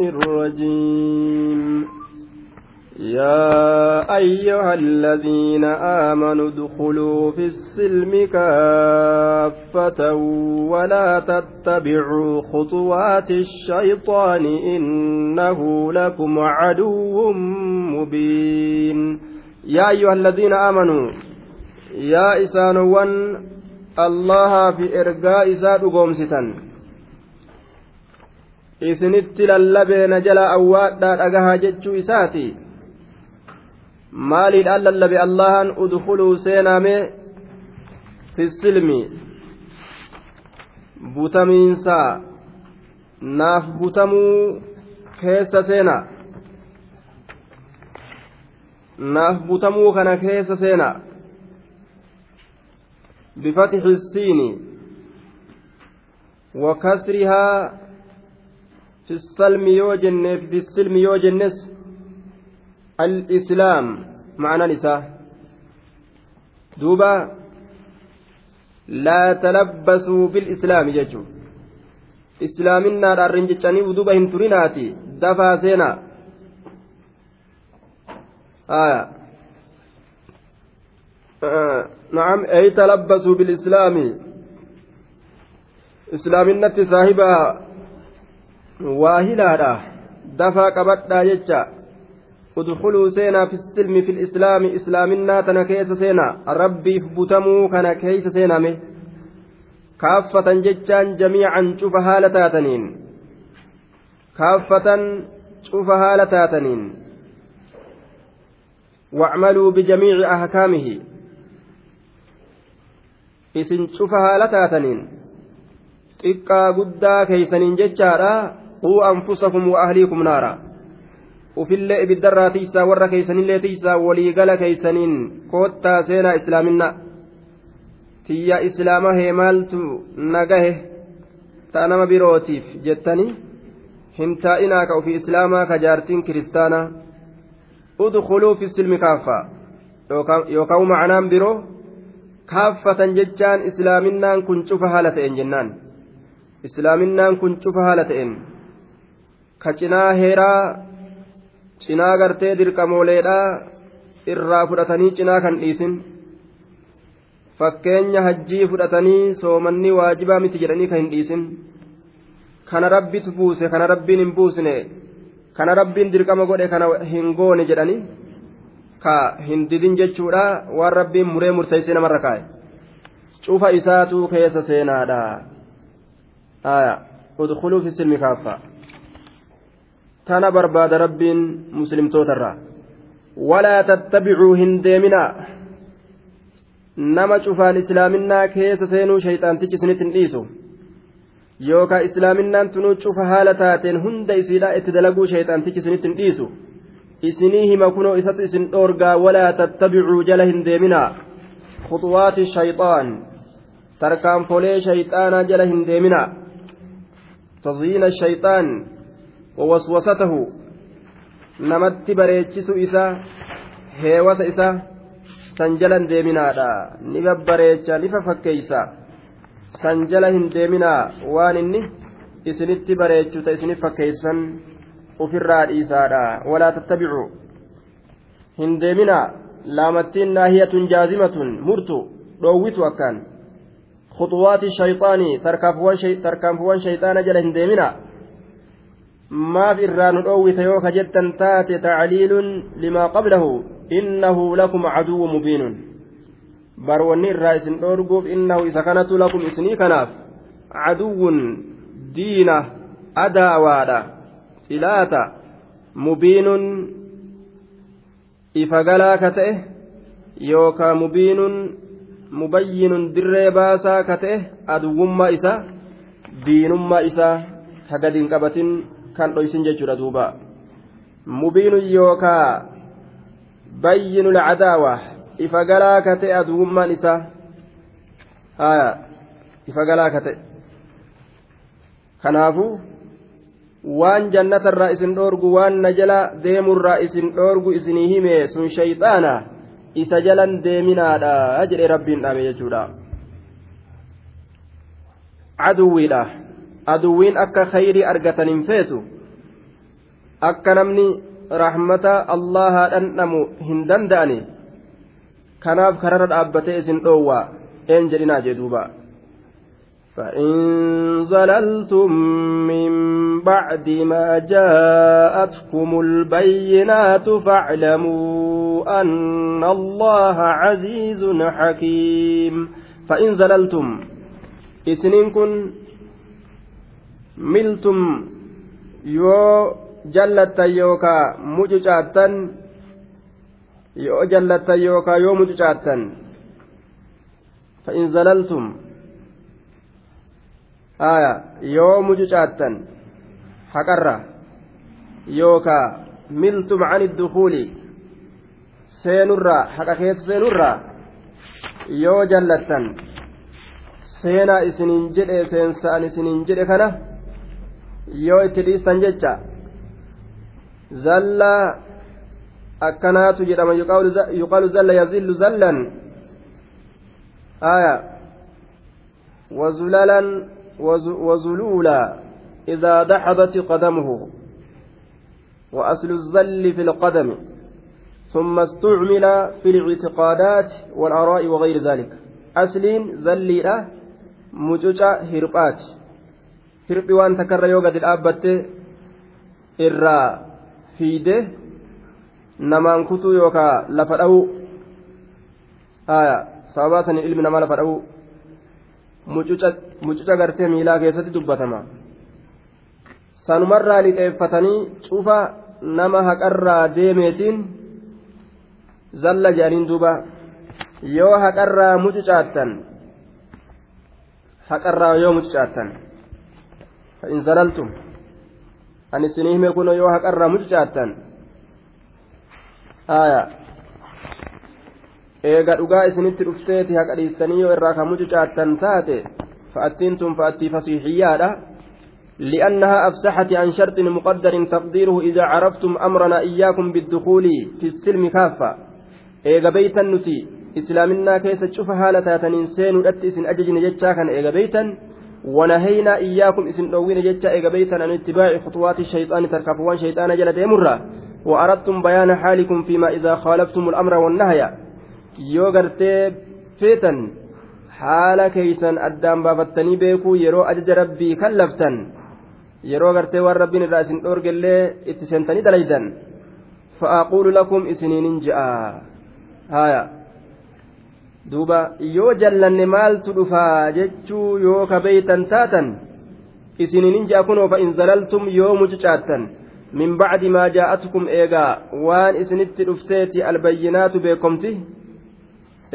الرجيم. يا أيها الذين آمنوا ادخلوا في السلم كافة ولا تتبعوا خطوات الشيطان إنه لكم عدو مبين. يا أيها الذين آمنوا يا إسانوان الله في إرقاء إساد قومستا isinitti lallabeena jala awwaadhaa dhagahaa jechuu isaati. Maaliidhaan lallabe allahan? Udkuluu seenaame fissilmi butamiinsaa naaf butamuu keessa seena. Naaf butamuu kana keessa seena. Bifatixi الsiini wa kasrihaa في السلم يوجن في السلم يوجنس الإسلام. معنى نساء. دوبا لا تلبسوا بالإسلام ججو إسلامنا الرنجتشاني ودوبا هنتريناتي دفا سينا. آية. آه. نعم أي تلبسوا بالإسلام. إسلامنا صاحبها waa hilaadha dafaa qabadhaa jecha udkuluu seenaa fi silmi fi islaami islaaminnaa tana keessa seenaa rabbiif butamuu kana keessa seename kaaffatan jechaan jamiican cufa haala taataniin kaaffatan cufa haala taataniin wacmaluu bijamiici ahkaamihi isin cufa haala taataniin xiqqaa guddaa keeysaniin jechaadha quu anfusakum wa ahliikum naara. Ufillee ibiddarraa tiisaa warra keeysanillee tiisaa waliigala keeysaniin koottaa seenaa islaaminna. Tiyya islaama hee maaltu nagahe ta'a nama birootiif jettanii hin taa'inaa ka ufii islaamaa ka jaartiin kiristaanaa udkuluu fi silmi kaaffaa yookaan macnaan biroo kaaffatan jechaan islaaminaan kun cufa haala ta'een jennaan. Islaaminaan kun cufa haala ta'een ka cinaa heeraa cinaa gartee dirqamooleedhaa irraa fudhatanii cinaa kan dhiisin fakkeenya hajjii fudhatanii soomanni waajibaa miti jedhanii kan hin dhiisin kana rabbitu buuse kana rabbiin hin buusne kana rabbiin dirqama godhe kana hin goone jedhanii ka hin didin jechuudha waan rabbiin muree murteessee namarra kaa'e cufa isaatu keessa seenaadha udkuluu fi silmi kaaffaa tana barbaada rabbiin muslimtootarraa walaa tattabicuu hin deeminaa nama cufaan islaaminaa keessa seenuu shayxaantichi isinitti hin dhiisu yookaan islaaminaan tunuu cufa haala taateen hunda isiidha itti dalaguu shayxaantichi isinitti hin dhiisu isinii hima kunoo isatu isin dhoorgaa walaa tattabicuu jala hin deeminaa khuxuwaati shayxaan tarkaanfolee shayxaanaa jala hin deeminaa tazyiina shayxaan ووسوسته namatti bareechisu isaa heewasa isaa san jalan deeminaadha ni babbareecha ni fafakkeeysa san jala hin deeminaa waan inni isinitti bareechu ta isinif fakkeeysan ufirraa dhiisaadha walaa tattabicu hin deeminaa laamattiin naahiyatun jaazimatun murtu dhoowwitu akkaan khuxuwaati shayxaanii tarkaanfuwan shayxaana jala hin deeminaa maaf irraa nu dhoowwite yoo ka jettan taate tacliilun limaa qablahu innahu lakum caduwwu mubiinun. Bar wanni irraa isin dhoorguuf innahu isa kanatu lakum isinii kanaaf caduwwun diina adaawaadha xilaata mubiinun ifa galaa ka ta'e yookaa mubiinun mubayyinun dirree baasaa ka ta'e aduwwummaa isa diinummaa isaa ka gadi hin qabatin kan dhoysin jechuudha duuba. Mubiinu yookaa bayyinu lacadaawa ifa galaa ka ta'e aduwummaan isaa haya ifa galaa ka ta'e. Kanaafuu waan jannatarraa isin dhoorgu waan na jala deemurraa isin dhoorgu isinii hime sun shayxaana isa jalan deeminaadha jedhee rabbiin dhaame jechuudha. Caduwwiidha aduwwiin akka khayrii argatan hin feetu akka namni rahmata allahaa dhandhamu hin danda'ani kanaaf kararra dhaabbatee isin dhoowwaa een jedhinaa jee duuba فإن زللتم من بعد ما جاءتكم البينات فاعلموا أن الله عزيز حكيم فإن زللتم إسنين كن miltum yoo jallattan yookaa mucucaattan yoo jallattan yookaa yoo mucucaattan fa'in zalaltum haya yoo mucucaattan haqarra yookaa miltum ani dukuuli seenurraa haqa keessa seenurraa yoo jallattan seenaa isinin jedhe seensa'an isinin jedhe kana yoo itti dhiistan jecha zallaa akkanaatu jedhama. Yuqaalu zalla yazillu zallan. Aya. Wazulalan وزلولا إذا دحضت قدمه وأصل الزل في القدم ثم استعمل في الاعتقادات والآراء وغير ذلك أصل زلي مجوجة هربات hirphi waan takarra yoo gadi dhaabbatte irraa fiide namaan kutuu yookaa lafa dha'uu sababaa saniin ilmi namaa lafa dha'uu mucuca gartee miilaa keessatti dubbatama. Sanumarraa lixeeffatanii cufa nama haqarraa deemeetiin zalla jedhaniin duuba. Yoo haqarraa mucucaattan haqarraa yoo mucucaattan fa'in zalaltum ani isinii hime kun yoo haqarraa mucucaattan aayaa eega dhugaa isinitti dhufteeti haqa dhiistanii yoo irraa kan mucucaattan taate fa'attiin tun fa'attii fasiixiyyaadha لأنها أفسحت عن شرط مقدر تقديره إذا عرفتم أمرنا إياكم بالدخول في السلم كافة إيغا بيتا نتي إسلامنا كيس تشوف هالة تنسين ودت إسن أججن جتشا كان إيغا بيتا ونهينا إياكم إسن أوين جتشا إيغا بيتا عن اتباع خطوات الشيطان تركفوان شيطان جل ديمرة وأردتم بيان حالكم فيما إذا خالفتم الأمر والنهي haala keeysan addaan baafattanii beekuu yeroo ajaja rabbii kallaftan yeroo gartee waan rabbiin irraa isin dhoorgellee itti seentanii dalaydan fa'aaquulu lakum isiniinin je'a haya duuba yoo jallanne maaltu dhufaa jechuu yoo kabeeytan taatan isiniinin je'a kunoo fa'in zalaltum yoo mucucaattan min bacdi maa jaa'atukum eegaa waan isinitti dhufteeti albayyinaatu beekomsi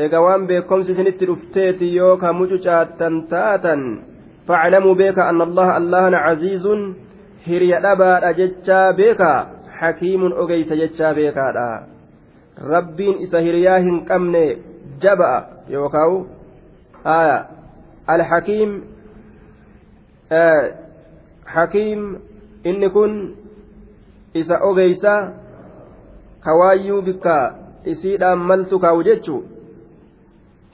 eega waan beekomsi isinitti dhufteeti yoo ka mucucaattan taatan faclamuu beeka anna allaha allahana caziizun hirya dhabaadha jechaa beeka hakiimun ogeysa jechaa beekaadha rabbiin isa hiriyaa hin qabne jaba'a yookaawu aya alhakiim hakiim inni kun isa ogeysa kawaayyuu bikka isiidhaan maltu kaawu jechuu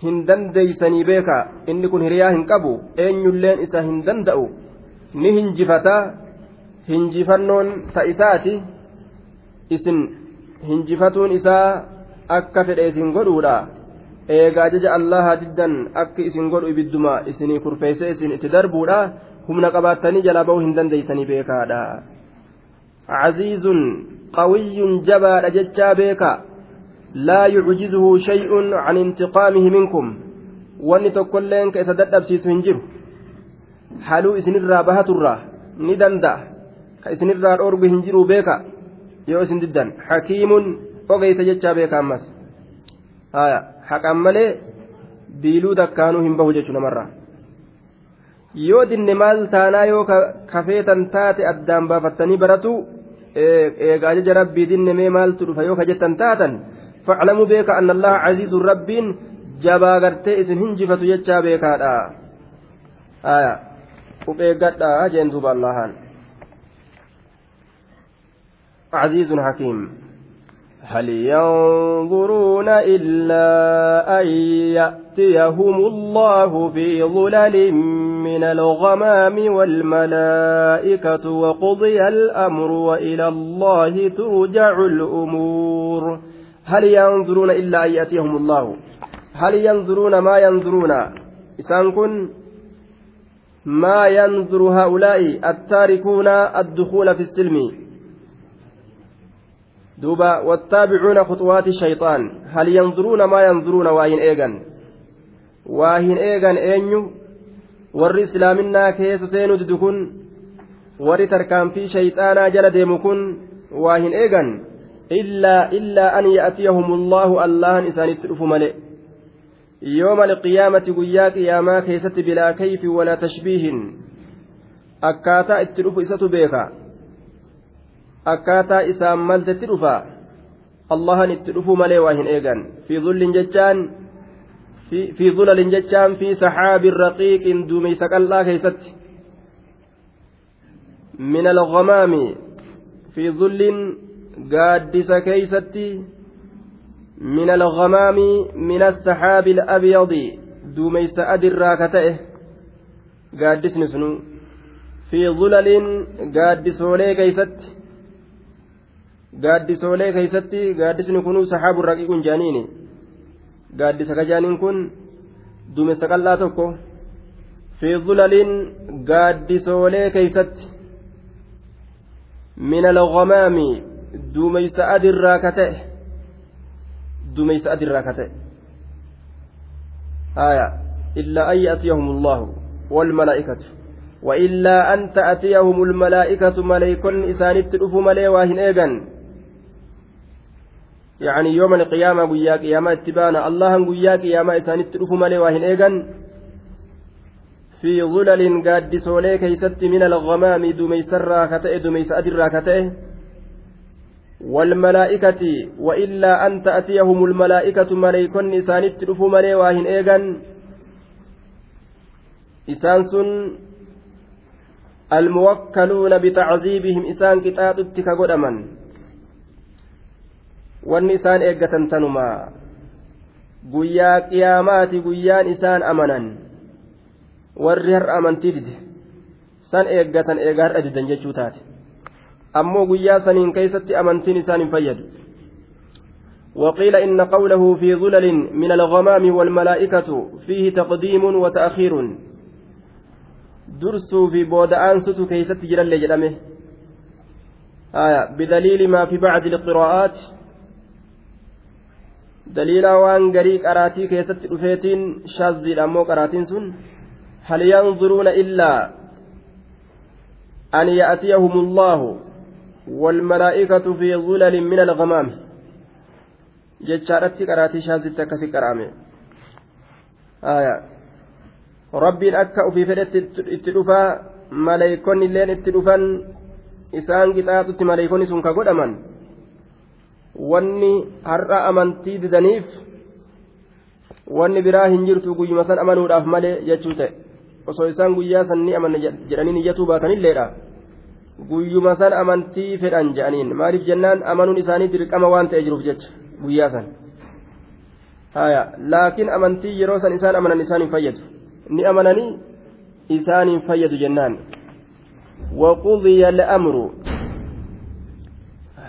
hin dandeeysanii beeka inni kun hiriyaa hin qabu eenyulleen isa hin danda'u ni hinjifata hinjifannoon ta isaati isin hinjifatuun isaa akka fedhe isin godhuudha eegaa ajaja allaha diddan akka isin godhu ibidduma isinii kurfeesse isin itti darbuudha humna qabaattanii jalaa ba'uu hin dandeeysanii beekaadha caziizun qawiyyun jabaadha jechaa beeka لا يعجزه شيء عن انتقامه منكم wanni tokkolleen ka isa dadhabsiisu hin jiru haluu isinirraa bahaturraa ni danda'a ka isinirraa dhoorgu hin jiru beeka yoo isin diddan hakiimun ogeysa jechaa beeka ammas haya haqan malee biiluu takkaanuu hin bahu jechuu namarraa yoo dinne maal taanaa yoo kafeetan taate addaan baafattanii baratu eega ajaja rabbii dinne mee maaltu dhufa yoo ka jettan taatan فاعلموا بك أن الله عزيز رب جبا غرتي إسن هنجفة يجا بك هذا آية وبيقات جين دوب الله عزيز حكيم هل ينظرون إلا أن يأتيهم الله في ظلل من الغمام والملائكة وقضي الأمر وإلى الله ترجع الأمور. هل ينظرون إلا أن يأتيهم الله؟ هل ينظرون ما ينظرون؟ إسان كن ما ينظر هؤلاء التاركون الدخول في السلم؟ دوبا والتابعون خطوات الشيطان هل ينظرون ما ينظرون واهن ايغان واهن ايغان اينيو keessa seenuu didu kun warri tarkaanfii shayxaanaa jala deemu kun waa hin eegan illaa illaa an ya'tiyahumullahu allahan isaanitti dhufu malee yooma alqiyaamati guyyaa qiyaamaa keessatti bilaa kayfi walaa tashbiihin akkaataa itti dhufu isatu beeka akkaataa isaan maltetti dhufa allahan itti dhufu malee waa hin eegan fi dhullin jechaan fi dhulalin jechaan fi saxaabin raqiiqin duumeysa qal'aa keeysatti min alghamaami fi dhullin gaaddisa keeysatti من الغمام من السحاب الأبيض دوميس أدرا كتئه قادسن سنو في ظلل قادسولي كيست قادسولي كيست قادسن كنو سحاب رقيق جانيني قادس كجانين كن دوميس قلا توكو في ظلل قادسولي كيست من الغمام دوميس أدرا كتئه dumeysa adirraa ka ta'e. Aya illaa an ya'tiyahum allahu waalmalaa'ikatu وإلا أن تأتيهم الملائكة ملائكة إسانت الأفو ملي واهن إيغان يعني يوم القيامة قيا قيامة اتبانا. الله قيا قيامة إسانت الأفو ملي واهن إيغان في ظلل قاد سولي كيست من الغمام دميس الراكتة دميس أدر راكتة. والملائكة وإلا أن تأتيهم الملائكة ملائكة إسانت رفو ملي واهن إيغان إسان سن الموكلون بتعذيبهم إسان كتاب اتكا wanni isaan eeggatan tanumaa guyyaa qiyaamaati guyyaan isaan amanan warri har'a amantii dide san eeggatan eega har'a didan jechuu taate ammoo guyyaa saniin keeysatti amantiin isaan hin fayyadu وقيل إن قوله في ظلل من الغمام والملائكة فيه تقديم وتأخير درسوا في بودآن ستو كيست جلال آية بدليل ما في بعض القراءات دليل وان غريق أراتي كيست رفيتين شاذ الأمو قراتين سن هل ينظرون إلا أن يأتيهم الله والملائكة في ظلل من الغمام qaraatii shaasitti akkasi qaraame rabbiin akka ufii fedhetti itti dhufaa maleeykonni illeen itti dhufan isaan qixaaxutti maleeykonni sun ka godhaman wanni har'a amantii didaniif wanni biraa hin jirtu guyyuma san amanuudhaaf malee jechuu ta'e. Osoo isaan guyyaa san ni amanna jedhanii niyyatuu baatanilleedha guyyuma san amantii fedhan jedhaniin maaliif jennaan amanuun isaanii dirqama waan ta'e jiruuf jecha guyyaa san? Haya laakiin amantii yeroo san isaan amanan isaan hin fayyadu. Ni amananii isaan hin fayyadu jennaan. Waqudiya al'amru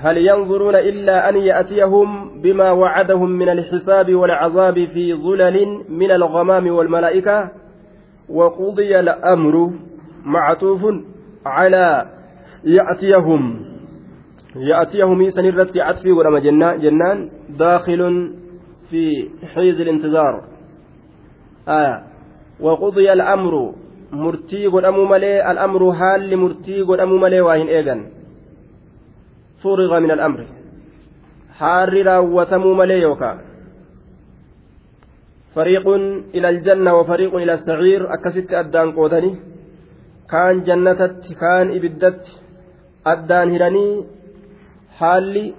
هل ينظرون إلا أن يأتيهم بما وعدهم من الحساب والعذاب في ظلل من الغمام والملائكة؟ وقضي الأمر معطوف على يأتيهم. يأتيهم سنرت عطفي ولما جنان, جنان داخل في حيز الانتظار. آية. وقضي الأمر مرتي قدام ملي الأمر حال مرتي قدام ملي واهن إيغان. فرغ من الأمر حار راوتم ملي يوكا فريق إلى الجنة وفريق إلى السعير أكست أدان قودني كان جنتت كان إبدت أدان هرني haalli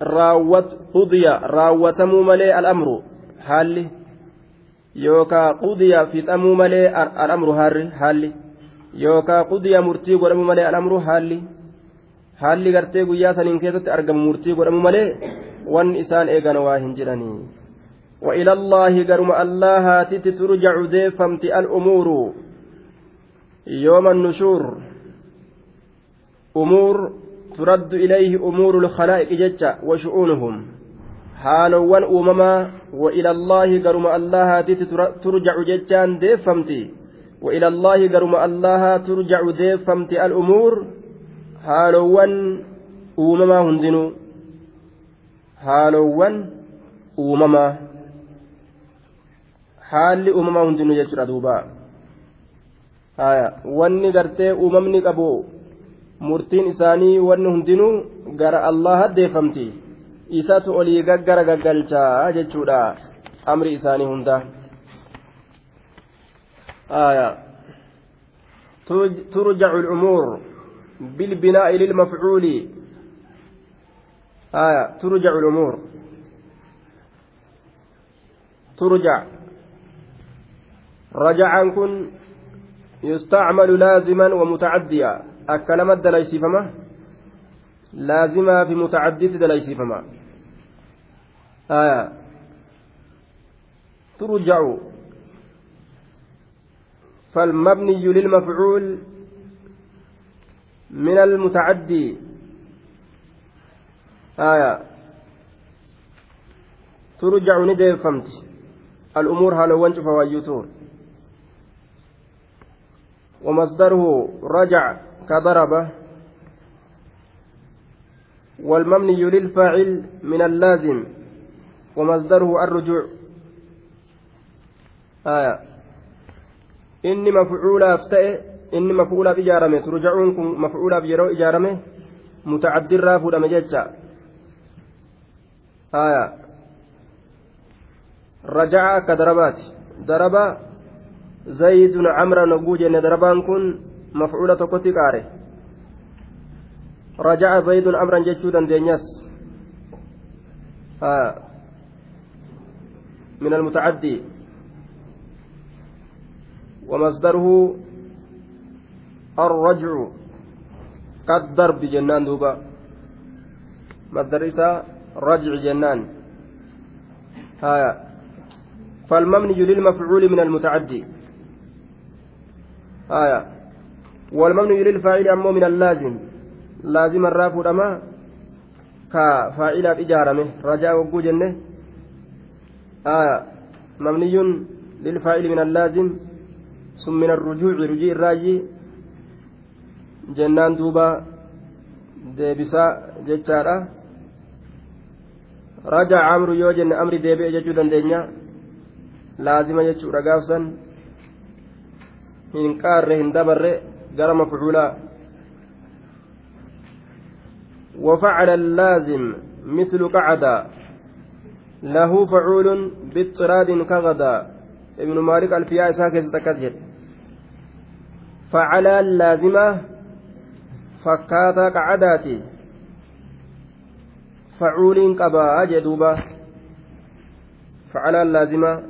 raawwat qudiya raawwatamuu malee al'amru haalli yookaa qudiya fixamuu malee al'amru harri haalli yookaa qudiya murtii godhamuu malee al'amru haalli haalli gartee guyyaa saniin keessatti argamu murtii godhamuu malee wanni isaan eegan waa hin jedhanii. وإلى الله قرم الله تت ترجع ديفمت الأمور يوم النشور أمور ترد إليه أمور الخلائق ججة وشؤونهم حالوان أمما وإلى الله قرم الله ترجع ججان ديفمت وإلى الله قرم الله ترجع ديفمت الأمور haalowwan uumamaa hundinuu. Haalowwan uumamaa. Haalli uumamaa hundinuu jechuudha duuba. Wanni gartee uumamni qabu murtiin isaanii wanni hundinuu gara allah haddeeffamti isatu olii gaggara gaggalchaa jechuudha amri isaanii hundaa turjacu alcumuur بالبناء للمفعول آية ترجع الأمور ترجع yustacmalu laaziman wa mutacaddiya akka lamatti dalaysiifama laazimaa fi mutacaddiitti dalaysiifama aya turjacu فالمبني للمفعول من المتعدي. آية. ترجع ندى فهمت الأمور هلو وانشف وايوتور ومصدره رجع كضرب. والمبني للفاعل من اللازم. ومصدره الرجوع. آية. إني مفعولا أفتئ. إني مفعولا بجارمه ترجعون مفعولا بيرو إجارمه متعدي رافو لمجتشا آية رجع كضربات ضرب zaydun camran oguu jenne darbaan kun mafcuula tokkotti qaare raja'a zaydun amran jechuu dandeenyas من المتعدي ومصدره الرجع. كالضرب جنان دوبا. مصدر رجع جنان. هايا فالمبني للمفعول من المتعدي. آية. والممنوع للفاعل أمو من اللازم. لازم الرافع أما كفاعل إجارمه رجاء وقو جنة. آية. مبني للفاعل من اللازم. ثم من الرجوع رجوع الراجي. جنان دوبا deebisaa jechaadha raja amru yoo jenne amri deebi'e jechuu dandeenya laazima jechuudha gaafsan hin qaarre hin dabarre gara mafcuulaa وفعل اللازم مثل قعد له فعول باضطراد كغدا ابن مالك الفياء ساكت تكذب فعل فكاتا قعداتي فعول قبا جدوبا فعل اللازمة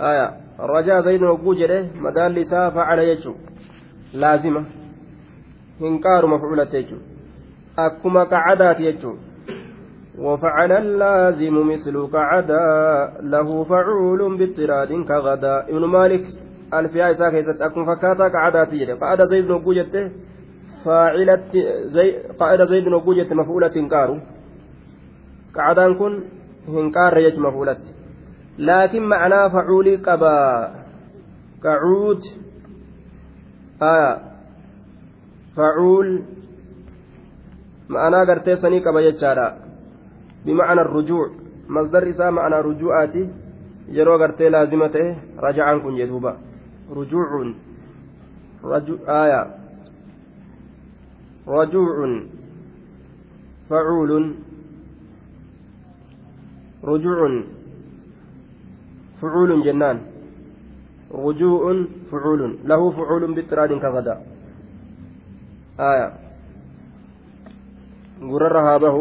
آية hogguu jedhe madaalli isaa facala jechuun laazima. Hin qaaru mafcuulatte jechuun akkuma qacadaati jechuun وفعل اللازم مثل قعدا له فعول باضطراد كغدا ابن مالك الفيا إساء كيست أكون فكاتا قعدا تجري قعد زيد فاعلة زي قعد زيد نقوجت مفعولة إنكار قعدان كن إنكار يج مفعولة laakiin ma'anaa facuulii qabaa kacuud facuul ma'anaa gartee sanii qaba jechaadha bimacna rujuuc masdar isaa ma'anaa rujuu'aati yeroo gartee laazima ta'e raja'aan kun jedhuuba rujuucun aya rajuucun facuulun rujuucun فعول جنان. رجوع فعول. له فعول باضطراد كغدا. آية. غررها به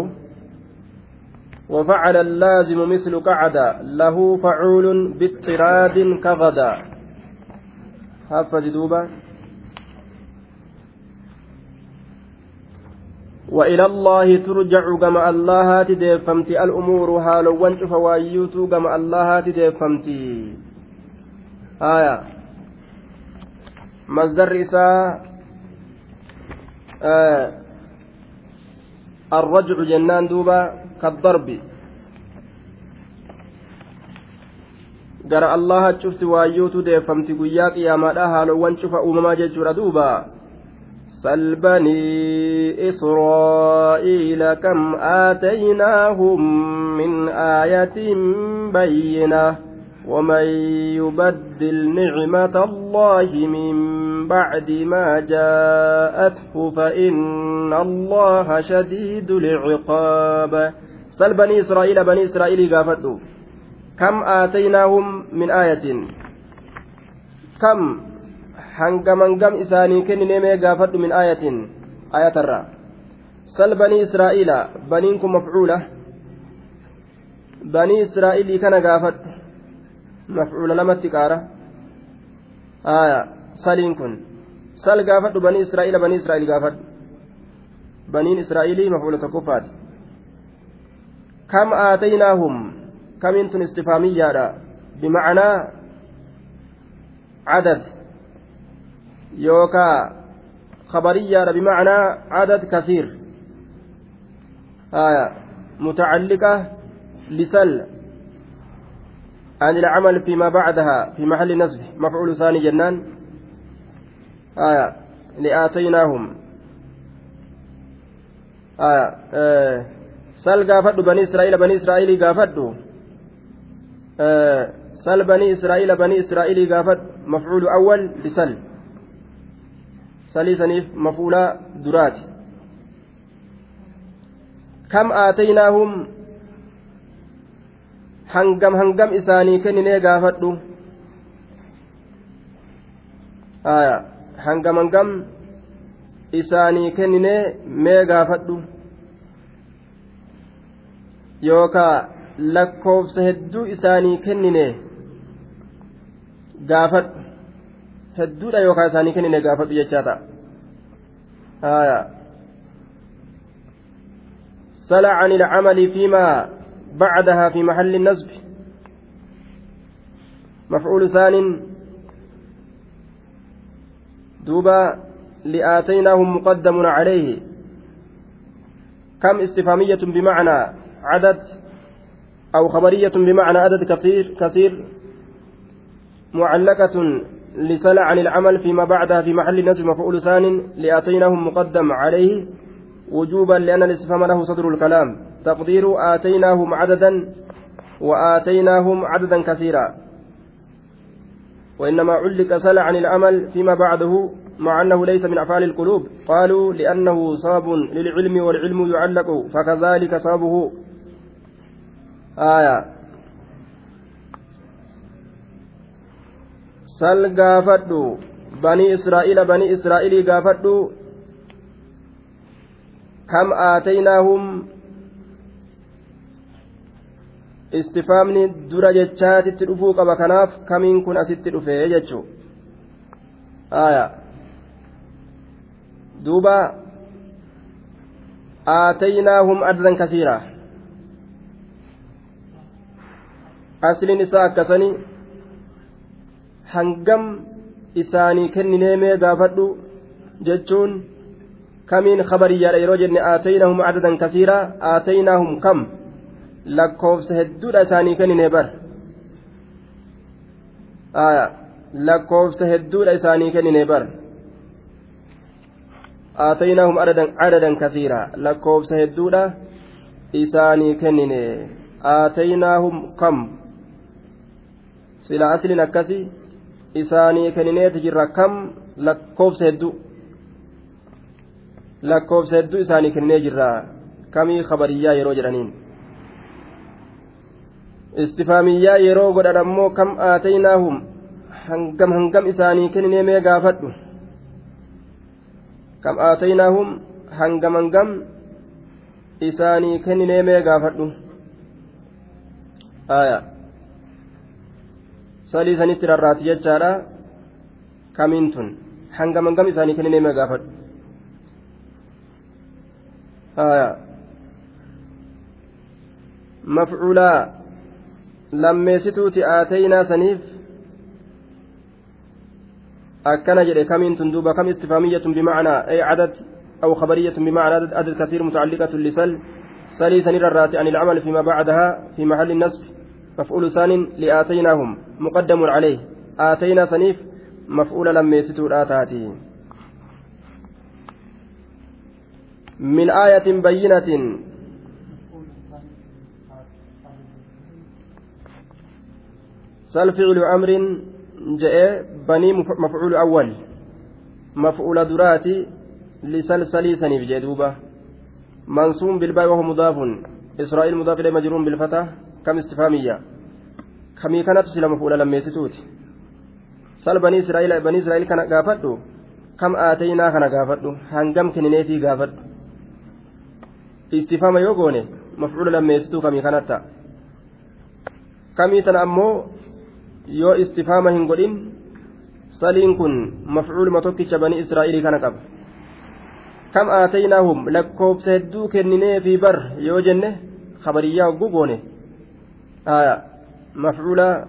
وفعل اللازم مثل قعد. له فعول باضطراد كغدا. حفظ دوبا وإلى الله ترجع كما الله تدفمت الأمور هالو وانشف وايوتو كما الله تدفمت. آية. مصدر إساء آه الرجع جنان دوبا كالضرب. gara allaha cufti waayyuutu deeffamti guyyaa qiyaamaadha haalowwan cufa uumamaa jechuudha duuba سل بني إسرائيل كم آتيناهم من آية بينة ومن يبدل نعمة الله من بعد ما جاءته فإن الله شديد العقاب. سل بني إسرائيل بني إسرائيل قافتوا كم آتيناهم من آية؟ كم؟ Hangaman gam isaanii kennine mee gaafadhu min aayatin aayatarraa sal banii israa'iila baniin kun mafcuula banii israa'iilii kana gaafadhu mafcuula lamatti qaara aya saliin kun sal gaafadhu banii israa'iila banii israa'iil gaafadhu baniin israa'iilii mafcuula tokkoffaati kam aataynaahum kamiin tun istifaamiyyaadha bimacnaa cadad خبرية بمعنى عدد كثير. آية متعلقة لسل عن العمل فيما بعدها في محل نصب مفعول ثاني جنان. آية لآتيناهم. آية آه سل قافدوا بني إسرائيل بني إسرائيل قافدوا. آه سل بني إسرائيل بني إسرائيل قافد مفعول أول لسل. Saliisaniif mafuulaa duraati kam aataynaahum hangam hangam isaanii kenninee gaafadhu hangam hangam isaanii kenninee mee gaafadhu yookaa lakkoofsa hedduu isaanii kennine gaafadhu hedduudha yookaan isaanii kennine gaafadhu jechaa ta'a سل عن العمل فيما بعدها في محل النصب مفعول ثان دوبا لآتيناهم مقدم عليه كم استفهامية بمعنى عدد أو خبرية بمعنى عدد كثير كثير معلقة لسلع عن العمل فيما بعدها في محل نصب مفعول ثان لآتيناهم مقدم عليه وجوبا لأن الاستفهام له صدر الكلام. تقدير آتيناهم عددا وآتيناهم عددا كثيرا. وإنما علق سلع عن العمل فيما بعده مع أنه ليس من أفعال القلوب. قالوا لأنه صاب للعلم والعلم يعلق فكذلك صابه. آية. Sal gaafadhu banii israa'iila banii israa'ilii gaafadhu kam aataynaahum istifaamni dura jechaatitti dhufuu qaba kanaaf kamiin kun asitti dhufe jechuu aya duuba aataynaahum addan kasiira asliin isaa akkasanii hangam isaanii kenninee mee gaafadhu jechuun kamiin khabariyyaadha yeroo jenne aataynahum adadan kasiiraa aataynahum kam lakkoofsa hedduudha isaanii kennine bar lakkoofsa hedduudha isaanii kennine bar aataynahum adadan kasiiraa lakkoofsa hedduudha isaanii kennine aataynahum kam sila aslin akkasii isaanii kennineeti jirra kam lakkoofsa hedduu lakkoofsa hedduu isaanii kennee jirra kamii kabariyyaa yeroo jedhaniin istifaamiyyaa yeroo godhan ammoo kam aataynaahum hangam hangam isaanii kenninee mee gaafadhu kam aataynaahum hangam hangam isaanii kenninee mee gaafadhu aayaa salii sanitti rarraati jechaadha kamiin tun hangam hangam isaanii kenninee mee gaafadhu آية مفعولا lammeessituuti aateynaa saniif akkana jedhe kamiin tun duuba kam istifaamiyyatun bimacnaa ay cadad أو خبرية بمعنى عدد كثير متعلقة لسل سلي سنير الراتي عن العمل فيما بعدها في محل النصب مفعول ثان لآتيناهم مقدم عليه. آتينا سنيف مفعول لم يستور آتاته من آية بينة. سل فعل أمر جاء بني مفعول أول. مفعول دراتي لسلسلي سنيف جدوبة منصوم بالباء وهو مضاف. إسرائيل مضاف إليه مجرور بالفتح. kam istifaamiyya kamii kanatu si lama fuudha lammeessituuti. Sal banii israa'ila banii israa'il kana gaafadhu? Kam aatayinaa kana gaafadhu? Hangam kennineetii gaafadhu? Istifaama yoo goone mafuula lammeessituu kamii kanatta? Kamii tana ammoo yoo istifaama hin godhin saliin kun mafcuuluma tokkicha banii israa'ilii kana qaba. Kam aataynaahum lakkoobsa hedduu kenninee fi bar yoo jenne kabariyyaa hogguu goone? Mafcuula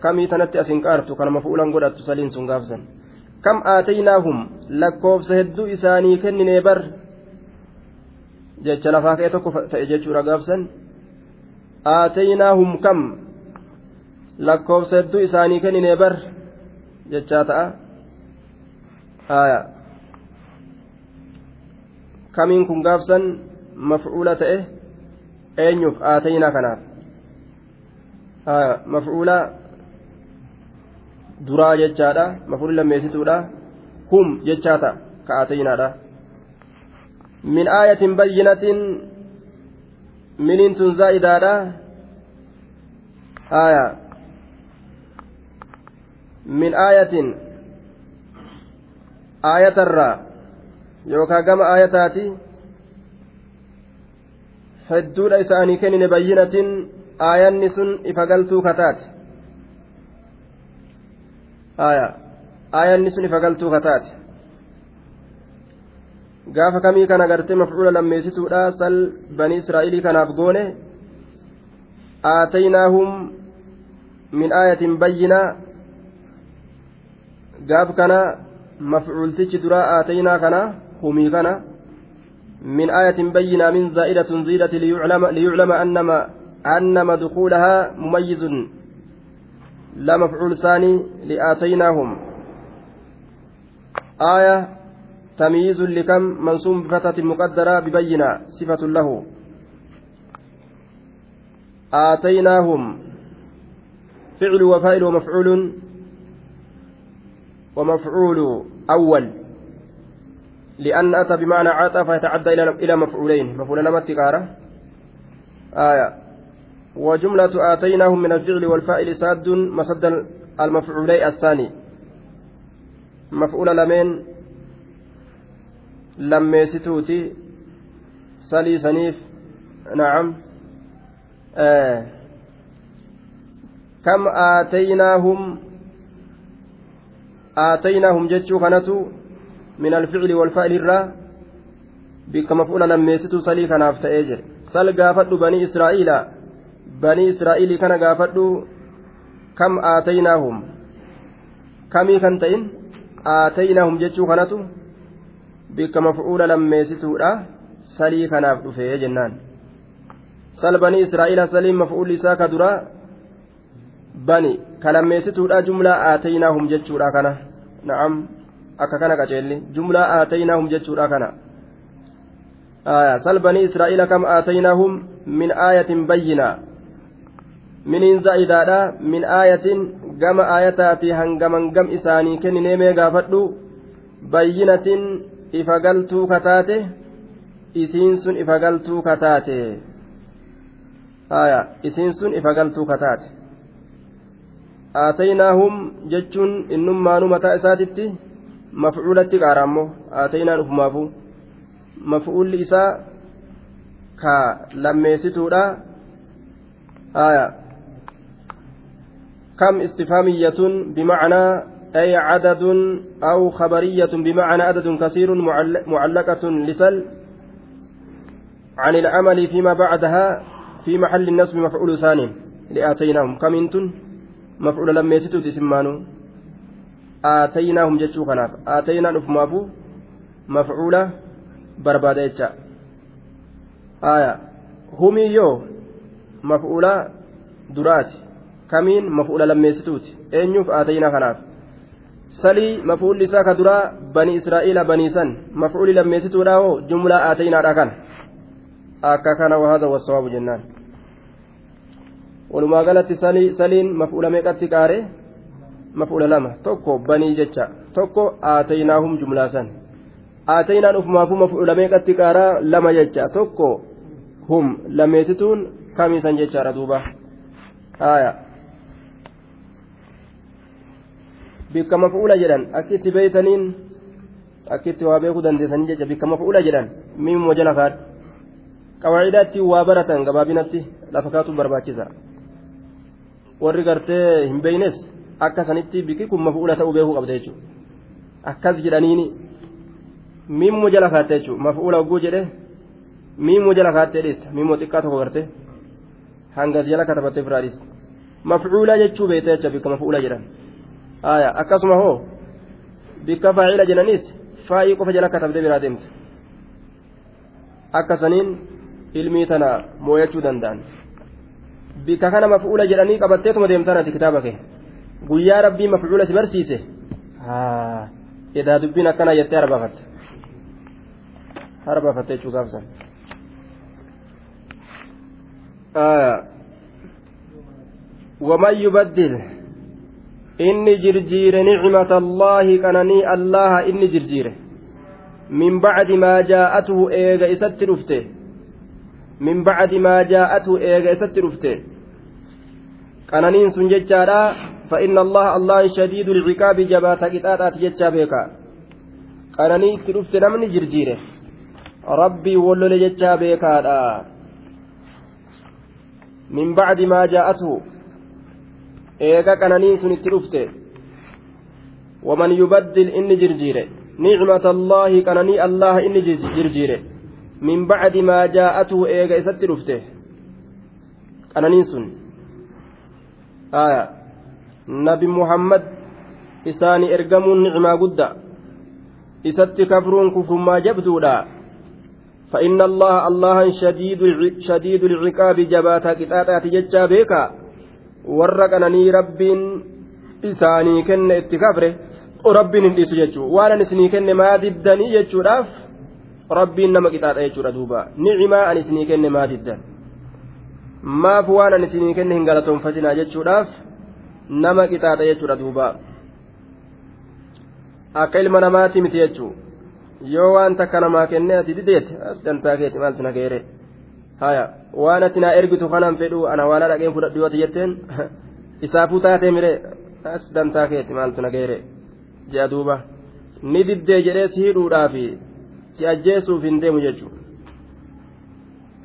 kamii tanatti asin qaartu kana mafuulan godhattu saliin sun gaafsan kam aataynaahum lakkoobsa hedduu isaanii kenninee bar jecha lafaa ka'e tokko ta'e jechuudha gaafsan aataynaahum kam lakkoobsa hedduu isaanii kenninee bar jechaa ta'a kamiin kun gaafsan mafcuula ta'e eenyuuf aataynaa kanaaf mafcuula duraa jechaadha mafcuulli lammeessituudha. Hum jechaa ta'a ka aataynaadha min aayatin bayyinatin miniin tun zaa'idaadha. Aya. Min aayatin aayatarraa yookaan gama aayataati hedduudha isaanii kennine bayyinatiin aayanni sun ifa galtuu kataate aayanni sun ifa galtuu kataate gaafa kamii kana gartee mafcuula lammeessituudha sal banii israa'ilii kanaaf goone aataynaahum min aayatin bayyinaa gaaf kana mafcuultichi duraa aataynaa kana humii kana من آية بينة من زائدة زيدة ليعلم, ليعلم أنما دخولها مميز. لا مفعول ثاني لآتيناهم. آية تمييز لكم منصوب بفتحة مقدرة ببينة صفة له. آتيناهم. فعل وفاعل ومفعول. ومفعول أول. لأن أتى بمعنى عطى فيتعدى إلى مفعولين. مفعول لما آية وجملة آتيناهم من الفعل والفاعل ساد مسد المفعولي الثاني. مفعول لمن؟ لميستوتي. سلي سنيف. نعم. آه. كم آتيناهم؟ آتيناهم جتشو خنتو من الفعل والفعل الرا بك مفعول لميستو سلي كناف تأجر. سل قافت بني إسرائيل. بني إسرائيل كان قافت كم آتيناهم كمي كنتين آتيناهم جتشو كنتو بك مفعول لميستو سلي كناف دفيه جنان sal banii israa'iila saliin maf'uulli isaa ka dura bani kalammeessituudha jumlaa aataynaahum jechuudha kana na'am akka kana qaceelli jumlaa aataynaahum jechuudha kana sal banii israa'iila kam aataynaahum min aayatin bayyinaa miniin zaa'idaadha min aayatin gama aayataati hangaman gam isaanii kenninee mee gaafadhu. Bayyinatin ifa galtuu kataate isiin sun ifa galtuu kataate. Aya isiin sun ifa galtuu kataate. Aataynaahum jechuun innummaanu mataa isaatitti mafcuulatti qaara ammoo aataynaan ufumaafu mafcuulli isaa ka lammeessituudha. Aya كم استفهامية بمعنى أي عدد أو خبرية بمعنى عدد كثير معلقة لسل عن العمل فيما بعدها في محل النصب مفعول ثاني لآتيناهم. كمنتن مفعول لم يستو تسمانو آتيناهم جتشو خناف. آتينا نفمافو مفعول بربادة جتشا آية. هم يو. مفعول درات kamiin mafuula lammeessituuti eenyuuf aatayina kanaaf. Salii mafuulli isaa ka duraa bani israa'iila baniisan mafuuli lammeessituudha hoo jumlaa aatayinaadha kana? Akka kana wahada wasawaabu jennaan. Walumaa galatti saliin mafuula meeqatti qaare? Mafuula lama. Tokko banii jecha. Tokko aatayinaahum jumlaasan aatayinaan ufumaafuu mafuula meeqatti qaaraa lama jecha. Tokko hum lammeessituun kamiisan jechaadha duuba. Haayaa bikka mafuula jedhan akkitti beeytaniin akkitti waa beekuu dandeessanii jecha bikka mafuula jedhan miimmoo jala kaadha qawaacidaatti waa baratan gabaabinatti lafa kaatu barbaachisa warri gartee hin beeynes akka sanitti bikki kun mafuula ta'uu beekuu qabda jechuudha akkas jedhaniini miimmoo jala kaatte jechuudha mafuula ogguu jedhe miimmoo jala kaattee dhiista miimmoo xiqqaa tokko garte hangas jala katabattee firaa dhiista mafuula jechuu beekte jecha bikka mafuula jedhan. Aya akkasuma hoo bikka faacila jedhanis faa'ii qofa jala katabdee biraa deemte akkasaniin ilmii tana moo'achuu danda'an bikka kana maf'uula jedhanii qabatteetuma deemtaan ati kitaaba kee guyyaa rabbii maf'uula si barsiise edaa dubbiin akkana jettee harbaafatte harbaafatte jechuu gaafsan ومن يبدل inni jirjiire nicmata allaahi qananii allaha inni jirjiire min bacdi maa jaa'atuhu eega isatti dhufte min bacdi maa jaa'atuhu eega isatti dhufte qananiin sun jechaadha فإن الله الله شديد العقاب جبات قطاطات جتشا بيكا قناني تلفت نمني جرجيره ربي ولل جتشا بيكا من بعد ما جاءته eega qananiin sun itti dhufte waman yubaddil inni jirjiire nicmata allaahi qananii allaha inni jirjiire min bacdi maa jaa'atuhu eega isatti dhufte qananiin sun aya nabi muhammad isaani ergamuun nicmaa gudda isatti kafruun kufrummaa jabduudha فإن الله الله شديد شديد العقاب جباتا قطاطات ججا بيكا warra qananii rabbiin isaanii kenne itti kafre rabbiin hin dhiisu jechuudha. Waan ani isinii kenne maa diddanii jechuudhaaf rabbiin nama qixaaxa jechuudha duuba. Nicimaa ani isinii kenne maa diddan. Maaf waan ani isinii kenne hin galatoonfatinaa jechuudhaaf nama qixaaxa jechuudha duuba. Akka ilma namaati miti jechuudha. Yoo waan takka namaa kenne ati dideete as dantaa keeti maaltu na geere. Haya waan ati naa ergitu kanaan fedhu ana waan dhaqeen fudhadhu yoo jetteen isaafuu taatee mire as dantaa keeti maaltu nageere jea duuba. Ni diddee jedhee si hidhuudhaaf si ajjeesuuf hin deemu jechuudha.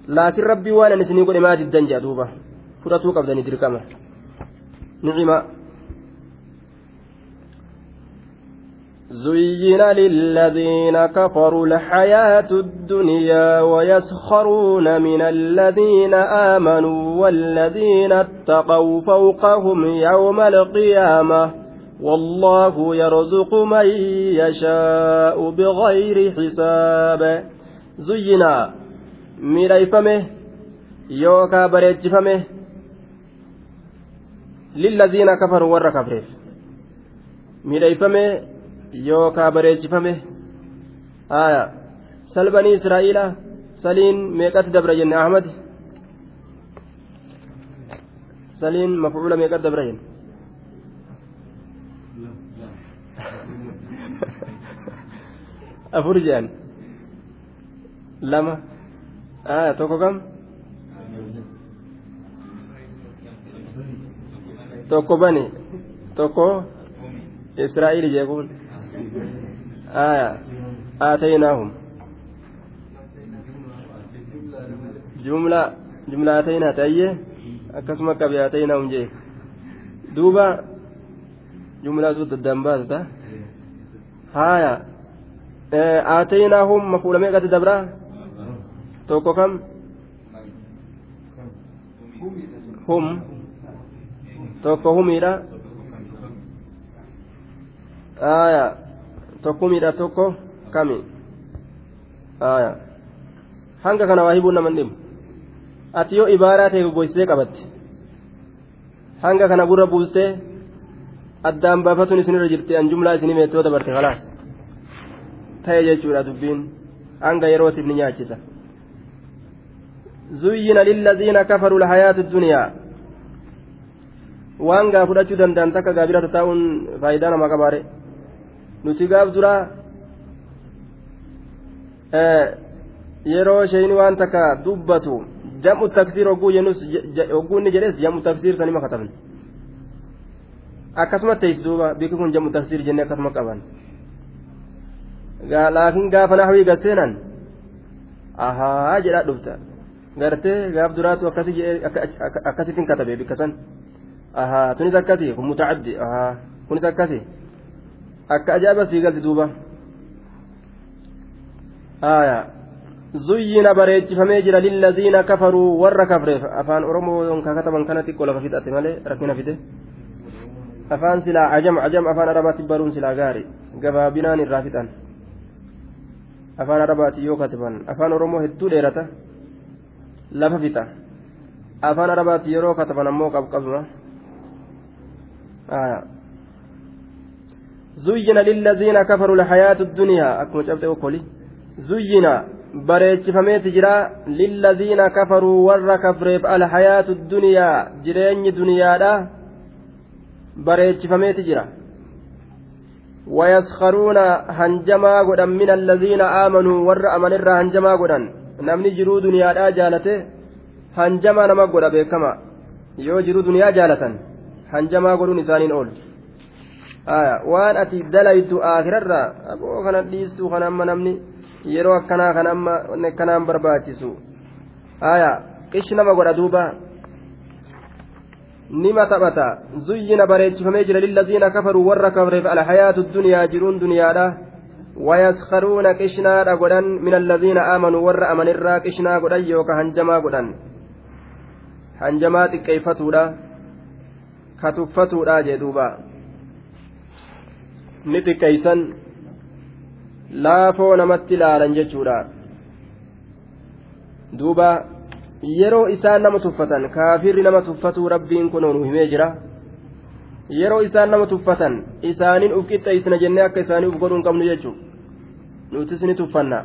Laakiin rabbii waan ani isinii godhe maa diddan jea duuba? Fudhatuu qabdanii dirqama. Nicima زين للذين كفروا الحياة الدنيا ويسخرون من الذين آمنوا والذين اتقوا فوقهم يوم القيامة والله يرزق من يشاء بغير حساب زينا ميريفمه يوكا بريتشفمه للذين كفروا ور كفرف ميريفمه yookaa bareechifame aya salbanii israa'iila saliin meeqatti dabra jenne ahmad saliin mafcuula meeqatti dabra jenne afur jedhan lama aya tokko kam tokko bani tokko israa'iil jeekuun آية آتيناهم جملة جملة آتينا تأيه akkasuma qabe آتيناهم jee duuba jumlaa suuta dambaasta haya آتيناهم مفعول meeqatti dabra tokko kam hum tokko humiidha aya tokko humiidha tokko kami hanga kana waa hibuun naman dhibu ati yoo ibaaraa ta'e goggoysitee qabatte hanga kana gurra buustee addaan baafatuun isinirra jirti an jumlaa isinii meettoo dabarte kalaas ta'e jechuudha dubbiin hanga yerootiif ni nyaachisa زين للذين كفروا الحياة الدنيا gaa fudhachuu danda'an takka gaabirata taa'uun faayidaa nama qabaare nuti gaaf duraa yeroo shayini waan takka dubbatu jam'u taksiir inni jedhes jam'u taksiir sanima katabne akkasuma teessi duuba bikki kun jam'u taksiir jennee akkasuma qaban laakiin gaafa naxwii gadseenan ahaa jedhaa dhufta gartee gaaf duraatu akkasittiin katabe bikka san ahaa tunis akkasi kun mutacaddi ahaa kunis akkasi akka ajaa'iba sii galti duuba aayaa zuyyina bareechifamee jira lilladiina kafaruu warra kafreef afaan oromoo yonkaa kataban kana xiqqoo fixate malee rakkina fide afaan silaa ajam ajam afaan arabaatti baruun silaa gaari gabaabinaan irraa fixan afaan arabaatti yoo katiban afaan oromoo hedduu dheerata lafa fixa afaan arabaatti yeroo kataban ammoo qabqabuma زين للذين كفروا الحياة الدنيا أكما شفت وكولي زين bareechifameeti jira lilladhiina kafaruu warra kafreef alhayaatu duniyaa jireenyi duniyaadha bareechifameeti jira wayaskaruuna hanjamaa godhan min alladhiina aamanuu warra amanirraa hanjamaa godhan namni jiruu duniyaadhaa jaalate hanjamaa nama godha beekama yoo jiruu duniyaa jaalatan hanjamaa godhuun isaaniin oolu waan ati dalaytu aakirarraa aboo kana dhiistuu kana amma namni yeroo akkanaa kan amma akkanaan barbaachisu haya qishi nama godha duuba nima taphata zuyyina bareechifamee jira lilladhiina kafaruu warra kafreef alhayaatu duniyaa jiruun duniyaadha wayaskaruuna qishnaadha godhan min alladhiina aamanuu warra amanirraa qishnaa godhan yooka hanjamaa godhan hanjamaa xiqqeeffatuudha katuffatuudha jee duuba ni xiqqeeysan laafoo namatti ilaalan jechuudha. Duuba yeroo isaan nama tuffatan kaafirri nama tuffatuu rabbiin kun nu himee jira. Yeroo isaan nama tuffatan isaaniin uf qixxeessina jennee akka isaanii uf godhuu hin qabnu jechuudha. Nutis ni tuffanna.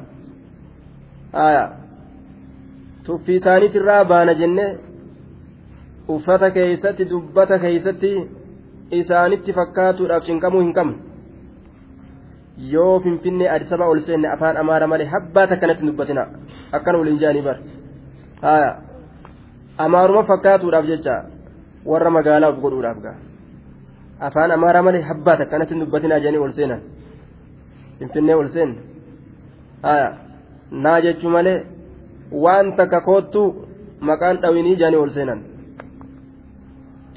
Tuffii isaaniitirraa baana jennee uffata keeysatti dubbata keeysatti isaanitti fakkaatuudhaaf cinqamuu hin qabnu yoo finfinnee adisaba ol seenne afaan amaara malee habbaa takkanatti dubbatina akkana waliin jaanii bar haya amaaruma fakkaatuudhaaf jecha warra magaalaa of godhuudhaaf gaa afaan amaara malee habbaa takkanatti dubbatinaa jedhanii ol seenan finfinnee ol seenne haya naa jechuu malee waan takka koottuu maqaan dhawinii jedhanii ol seenan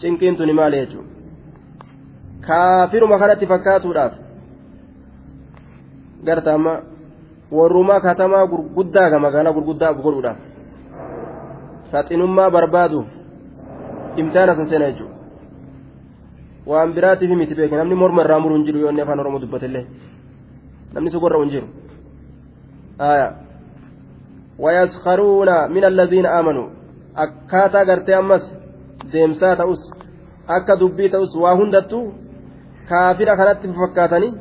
cinqiin tuni maali jechuudha kaafiruma kanatti fakkaatuudhaaf. Garta amma warrumaa katamaa gurguddaa ga magaalaa gurguddaa godhuudhaaf. Saxinummaa barbaaduuf imtihaana san seena jechuudha. Waan biraatiif miti beeke namni morma irraa muruu hin jiru yoo inni afaan oromoo dubbatellee namni sugorra hin jiru. Wayaskaruuna min allaziina aamanuu akkaataa gartee ammas deemsaa ta'us akka dubbii ta'us waa hundattuu kaafira kanatti fakkaatanii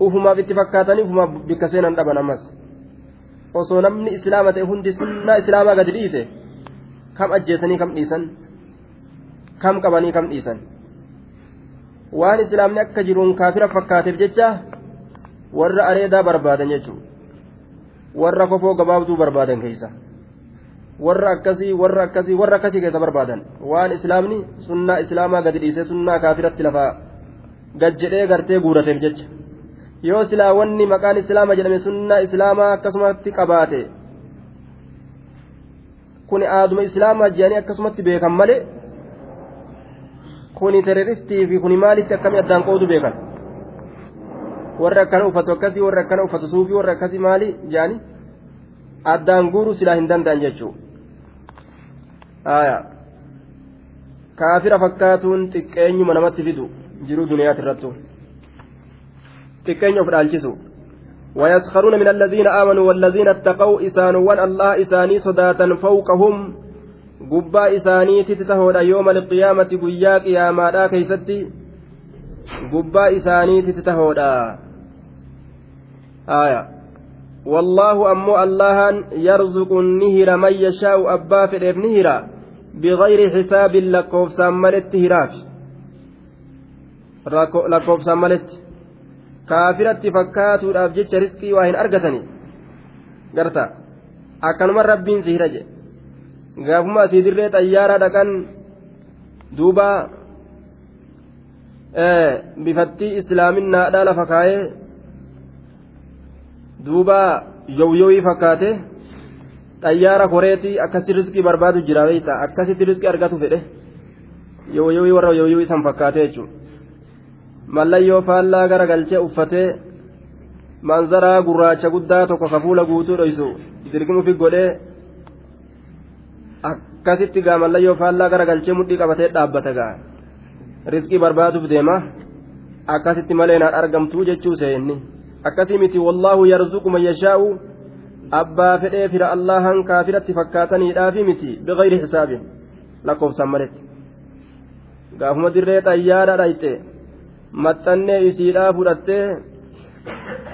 ufumaaf itti fakkaatanii ufumaaf bikka seenan dhaban ammas. Osoo namni islaama ta'e hundi sunnaa islaamaa gadi dhiise kam ajjeesanii kam dhiisan? Kam qabanii kam dhiisan? Waan islaamni akka jiruun kaafira fakkaateef jecha warra areedaa barbaadan jechuudha warra kofoo gabaabduu barbaadan keessa warra akkasii warra akkasii warra akkasii keessa barbaadan. Waan islaamni sunnaa islaamaa gadi dhiise sunnaa kaafiratti lafaa gad jedhee gartee guurateef jecha. Yoo silaa wanni maqaan islaama jedhame sunnaa islaamaa akkasumatti qabaate kuni aaduma islaamaa jedhanii akkasumatti beekan malee kuni teroristii fi kuni maalitti akkamii addaan qoodu beekan warri akkana uffatu akkasii warri akkana uffatu suufii warri akkasii maali jedhanii addaan guuruu silaa hin danda'an jechuudha kaafira fakkaatuun xiqqeenyuma namatti fidu jiruu duniyaati irrattu xiqqeenya of dhaalchisu ويسخرون من الذين آمنوا والذين اتقوا إسان وان الله إساني صداة فوقهم isaaniititti tahoodha yooma alqiyaamati guyyaa qiyaamaadhaa keeysatti gubbaa isaaniititti tahoodha aya wallaahu ammoo allahan yarzuqu ni hira man yashaa'u abbaa fedheef ni hira bigayri xisaabin lakkoofsaan maletti hiraaf lakkoofsaan maletti kaafiratti fakkaatuudhaaf jecha riskii waa hin argatani garta akkanuma rabbiin si hira jedhe gaafuma asii dirree xayyaaraa dhaqan duuba bifattii islaaminaadhaa lafa kaayee duuba yowyowii fakkaate xayyaara koreetii akkasi riskii barbaadu jira beeyta akkasitti riskii argatu fedhe yowyowii warra yowyowii san fakkaate jechuudha mallayyoo faallaa gara galchee uffatee manzaraa gurraacha guddaa tokko kafuula guutuu dhoysu dirgimufi godhee akkasitti gaa mallayyoo faallaa gara galchee mudhii qabatee dhaabbata gaa. Riskii barbaaduuf deema. Akkasitti malee argamtuu jechuu seenni. Akkasii miti wallaahu yarzuqu man yashaa'u. Abbaa fedhee fira allahan kaafiratti fakkaataniidhaafi miti biqayri xisaabin lakkoofsaan maletti. Gaafuma dirree xayyaadha dhayxe maxxannee isiidhaa fudhattee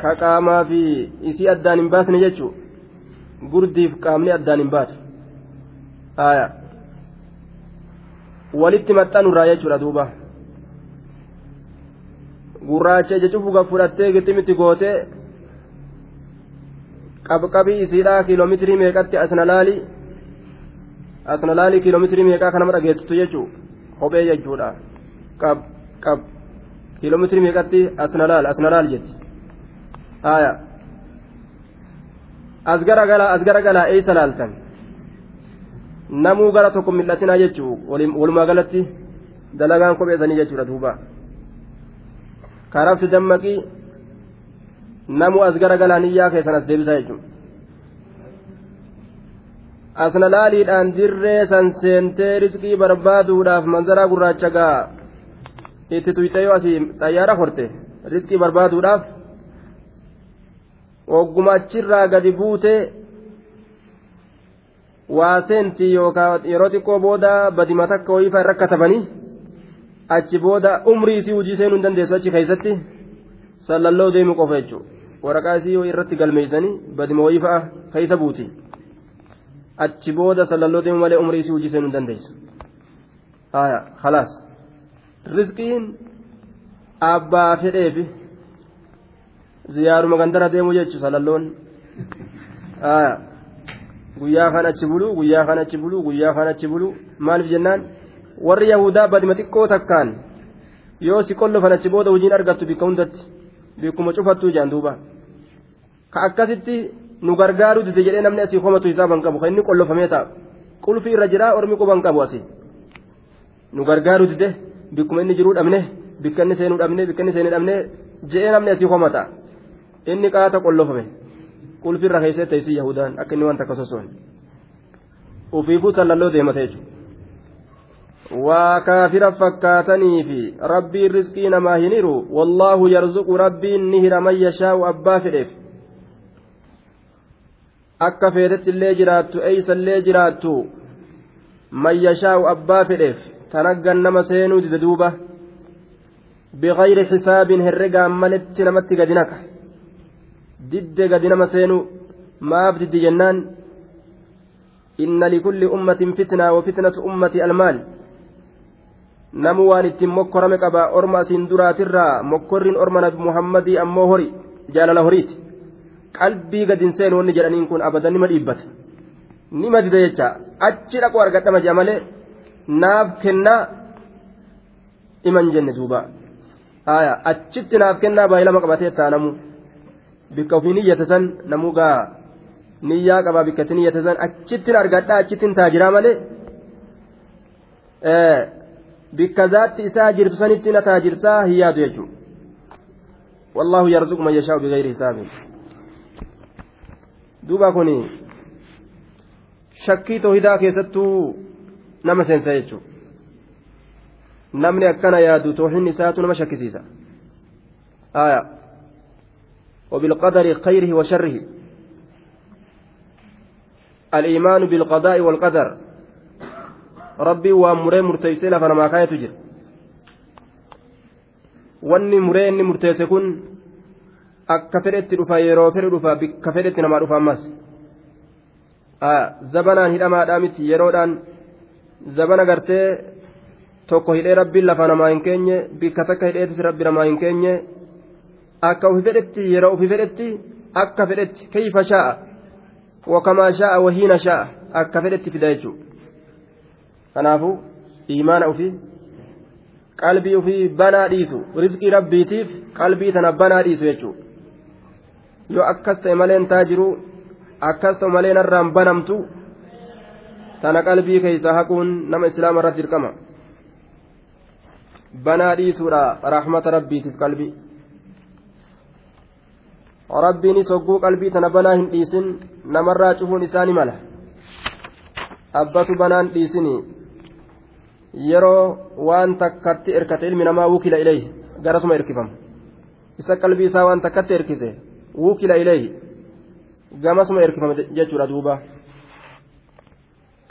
ka qaamaa fi isii addaan hin baasne jechuu gurdiif qaamni addaan hin baatu aya walitti maxxanurraa jechuudha duuba gurraacha ija cufuga fudhattee gixximitti gootee qabqabii isiidhaa kiiloomeetirii meeqatti asnalaali asnalaali kiiloomeetirii meeqaa kanama dhageessistu jechuu kophee jechuudha qab qab kiiloomeetirii meeqatti asnalaal asnalaal jetti aya as gara galaa as gara galaa eeysa laaltan namuu gara tokko mil'atinaa jechuu walumaa galatti dalagaan kopheessanii jechuudha duuba karaabsi dammaqii namuu as gara galaan iyyaa keessan as deebisaa jechuudha asna laaliidhaan dirree san seentee riskii barbaaduudhaaf manzaraa gurraacha gaa itti tuyxee yoo asii xayyaara horte riskii barbaaduudhaaf ogguma achirraa gadi buutee waa seenti yookaan yeroo xiqqoo booda badima takka wayiifaa irra katabanii achi booda umrii isii hojii seenuu hin dandeessu achi keessatti sallalloo deemu qofa jechuudha. Waraqaa isii irratti galmeessanii badima wayiifaa keessa buuti achi booda sallalloo deemu malee umrii isii hojii seenuu hin dandeessu. haya khalaas rizqiin abbaa fedheefi ziyaaruma gandara deemu jechuudha sallalloon haya. guyyaa kan achi bulu guyyaa kan achi bulu guyyaa kan achi bulu maaliif jennaan warri yahudaa badima xiqqoo takkaan yoo si qollofan achi booda hojiin argattu bikka hundatti bikkuma cufattuu ijaan duuba ka akkasitti nu gargaaruu dide jedhee namni asii komatu hisaaban qabu inni qollofamee ta'a qulfii irra jiraa ormi quban qabu asii nu gargaaruu dide bikkuma inni jiruu dhabne bikka inni seenuu dhabne bikka inni seenuu dhabne jedhee namni asii komata inni qaata qollofame. qulfirra keessee teessii yahudaan akka inni wanta akka sosoon. Ufiifuu sallalloo deemate jechuudha. Waa kaafira fakkaatanii fi rabbiin riskii namaa hin hiru wallaahu yarzuqu rabbiin ni hira man yashaa'u abbaa fedheef. Akka feetetti illee jiraattu eeysa illee jiraattu man yashaa'u abbaa fedheef tanaggan nama seenuu dide duuba. Bigayri xisaabin herregaan maletti namatti gadi naka didde gadi nama seenu maaf diddi jennaan. Inna likulli ummatin fitnaa wa fitnatu ummati almaal. Namu waan ittiin mokkorame qaba orma asiin duraatirraa mokkorriin orma nabi muhammadii ammoo hori jaalala horiiti. Qalbii gadin seenu wanni jedhaniin kun abadan nima dhiibbata. Nima dida jecha achi dhaqu argadhama jea malee naaf kennaa iman jenne duuba aya achitti naaf kennaa baay'ilama qabatee taanamu bikka ofii niyyata san namuu gaa niyyaa qabaa bikkatti niyyata san achittin argadhaa achittin taajiraa malee bikka zaatti isaa jirtu sanitti na taajirsaa hin yaadu jechuudha wallaahu yarzuqu man yashaa'u bigayri hisaabin duuba kun shakkii toohidaa keessattuu nama seensa jechuudha namni akkana yaadu toohinni isaatu nama shakkisiisa aayaa وبالقدر خيره وشره الإيمان بالقضاء والقدر ربي ومري مرتيسين فنما كاية تجر murteesse kun akka fedhetti dhufa yeroo fedhe dhufa bikka fedhetti namaa dhufa ammas zabanaan hidhamaadhaa miti yeroodhaan zabana gartee tokko hidhee rabbiin lafa namaa hin keenye bikka takka hidheetis rabbi namaa hin keenye akka ufi fedhetti yeroo ufi fedhetti akka fedhetti kayfa shaa'a? Wakamaa shaa'a wahiina shaa'a akka fedhetti fida jechuudha kanaafuu imaana ufii qalbii ufii banaa dhiisu rizqii rabbiitiif qalbii tana banaa dhiisu jechuudha yoo akkas ta'e maleen taa jiru akkas ta'u malee narraan banamtu tana qalbii keeysa haquun nama islaama irratti dirqama banaa dhiisuudha rahmata rabbiitiif qalbii rabbiinis hogguu qalbii tana banaa hin dhiisin namarraa cufuun isaani mala abbatu banaan dhiisinii yeroo waan takkatti erkate ilmi namaa wukila ilayhi garasuma erkifama isa qalbii isaa waan takkatti erkise wukila ilayhi gamasuma erkifama jechuudha duuba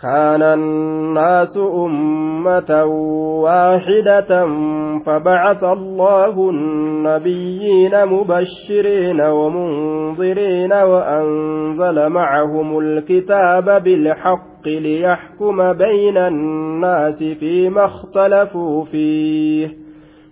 كان الناس أمة واحدة فبعث الله النبيين مبشرين ومنظرين وأنزل معهم الكتاب بالحق ليحكم بين الناس فيما اختلفوا فيه.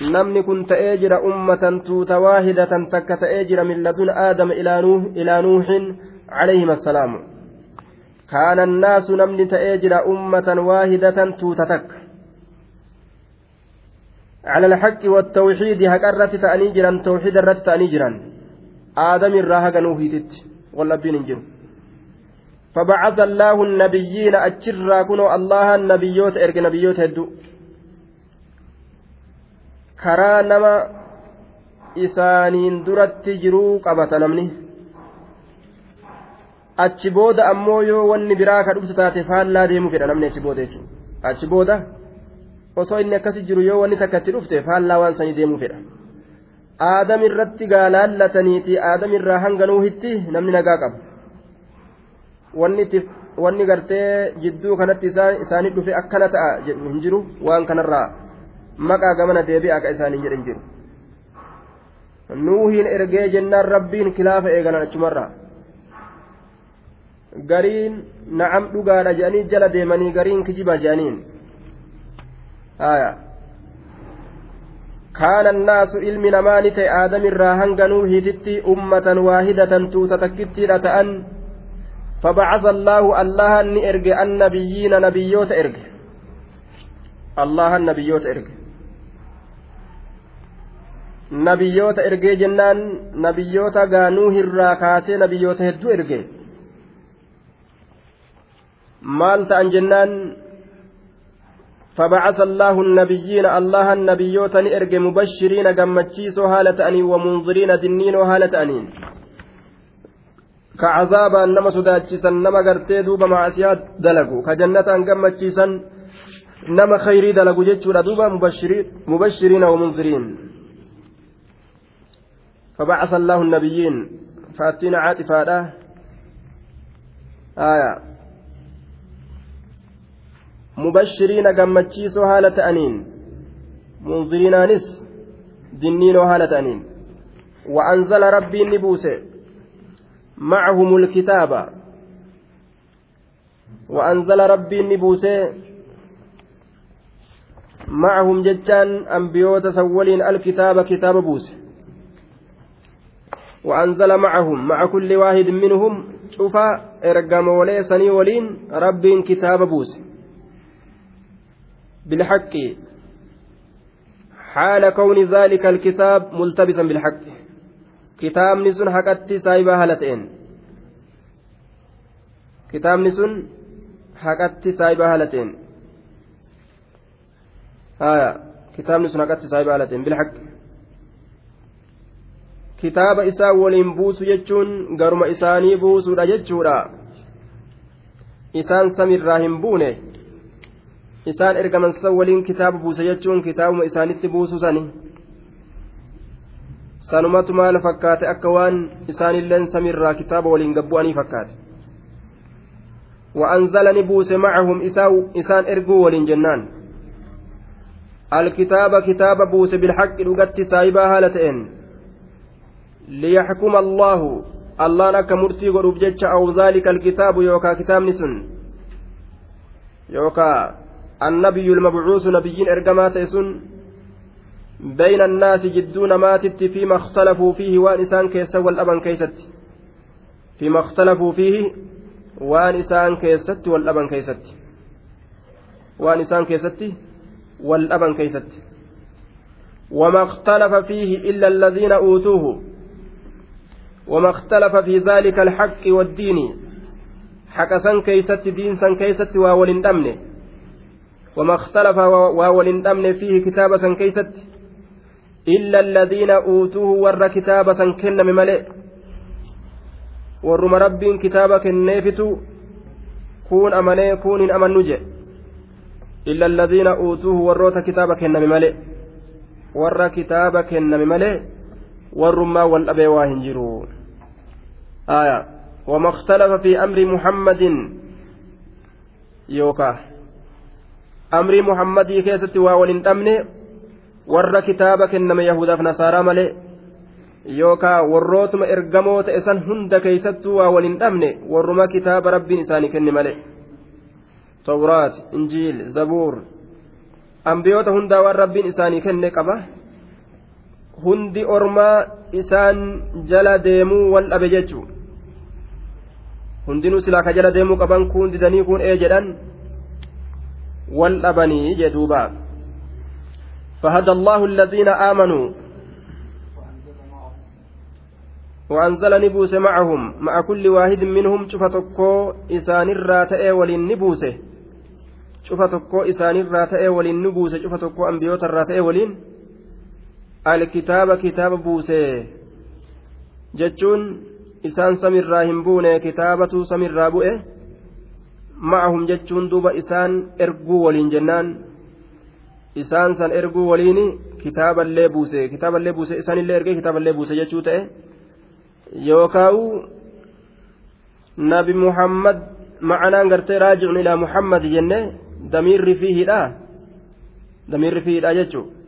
namni kun ta'ee jira ummatan tuuta waahidatan takka ta'ee jira min ladun aadama ilaa nuuhin calayhim assalaamu kaana annaasu namni ta'ee jira ummatan waahidatan tuuta takka على الحق والتوحيد هكرت تأني جران توحيد الرت تأني جران آدم الراها نوهيتت ولا بين جرو فبعث الله النبيين أجر كنوا الله النبيوت إرق نبيوت هدو karaa nama isaaniin duratti jiruu qabata namni. Achi booda ammoo yoo wanni biraa ka dhuftu taate faallaa deemuu fedha namni achi jechuudha achi booda osoo inni akkasi jiru yoo wanni takka itti dhufte faallaa waan sanii deemuu fedha. Aadam irratti gaalaallataniiti. Aadam irraa hanganuu hitti namni nagaa qaba wanni gartee jidduu kanatti isaanii dhufe akkana ta'a hin jiru. Waan kanarraa. maqaa gamana deebi'a akka isaanii jedhan jiru nuuhiin ergee jennaan rabbiin kilaafa eegalan achumarraa gariin na'am dhugaadha jedhanii jala deemanii gariin kijiba jedhaniin kaana annaasu ilmi namaani ta'e aadamirraa hanga nuuhiititti ummatan waahidatan tuuta takkittiidha ta'an فبعث الله الله أني إرجع النبيين نبيوت إرجع الله النبيوت إرجع nabiyyoota ergee jennaan nabiyyoota gaanuu hirraa kaasee nabiyyoota hedduu erge maal ta'an jennaan? فبعث الله النبيين الله النبيوت نئرج مبشرين جمتشيسو هالة أنين ومنظرين دنين وهالة أنين كعذاب أنما سداتشيسا نما قرتي دوبا مع أسياد دلقوا كجنة أن جمتشيسا نما خيري دلقوا جتشورا دوبا مبشرين, مبشرين ومنظرين فبعث الله النبيين. فأتينا عاطفة آية. مبشرين قمتشيسو هالة أنين. منذرين أنس دنين هالة أنين. وأنزل ربي النبوس. معهم الكتاب. وأنزل ربي النبوس. معهم ججان أنبيوت سولين الكتاب كتاب بوسه وأنزل معهم مع كل واحد منهم cufa ergamoolee sanii waliin rabbiin kitaaba buuse bilhaqqi حال كون ذلك الكتاب ملتبسا بالحق. كتاب نسن حقتي سايبا هالتين. كتاب نسن حقتي سايبا هالتين. آية كتاب نسن حقتي سايبا هالتين. بالحق. Kitaaba isaa waliin buusu jechuun garuma isaanii buusuudha jechuudha isaan samirraa hin buune isaan ergaman san waliin kitaaba buuse jechuun kitaabuma isaanitti buusu sani sanumatu maal fakkaate akka waan isaanilleen samirraa kitaaba waliin gabbu'anii fakkaate وأنزلني بوس معهم إسان إرجو ولين الكتاب كتاب بوس بالحق لقت سايبا هالتين ليحكم الله. الله لك مرتي قروب جتش أو ذلك الكتاب يوكا كتاب نسن. يوكا النبي المبعوث نبيين إرقمات إسن بين الناس جدون ماتت فيما اختلفوا فيه وانسان كيس والأبن كيست. فيما اختلفوا فيه وانسان كيست والأبن كيست. وانسان كيست والأبن كيست. وما اختلف فيه إلا الذين أوتوه. وما اختلف في ذلك الحق والدين حق سن كيست دين سن كيست واول أمنه وما اختلف واول أمنه فيه كتاب سن كيست إلا الذين أوتوه ور كتاب سن كن مملئ kenneefitu kuun amanee kuun hin amannu je illa alladhiina uutuuhu warroota kitaaba kenname male warra kitaaba kenname malee dhabee waa hin jiru آية وما اختلف في أمر محمد يوكا أمر محمد كيست واول أمن ور كتابك إنما يهودا في نصارى yookaa warrootuma ergamoota isan hunda keeysattuu waa walin dhabne warruma kitaaba rabbiin isaanii kenne male tawraat injiil zabuur ambiyoota hundaa waan rabbiin isaanii kenne qaba hundi ormaa isaan jala deemuu wal dhabe jechuu hundinuu silaa ka jala deemuu qaban kun didanii kun ee jedhan wal dhabanii jedhuuba فهدى الله الذين آمنوا وأنزل نبوس معهم مع كل واحد منهم شفتكو إسان الراتئ ولين نبوسه شفتكو إسان الراتئ ولين نبوسه شفتكو أنبيوت الراتئ ولين alkitaaba kitaaba buuse jechuun isaan samirraa hin buune kitaabatu samirraa bu'e ma'ahum jechuun duuba isaan erguu waliin jennaan. Isaan san erguu waliin kitaaballee buuse kitaaballee buuse isaanillee ergee kitaaballee buuse jechuu ta'e. Yookaan nabi muhammad ma'anaan gartee raajicun ilaa muhammad jenne damiirri fiihidha damiirri fiihidha jechuudha.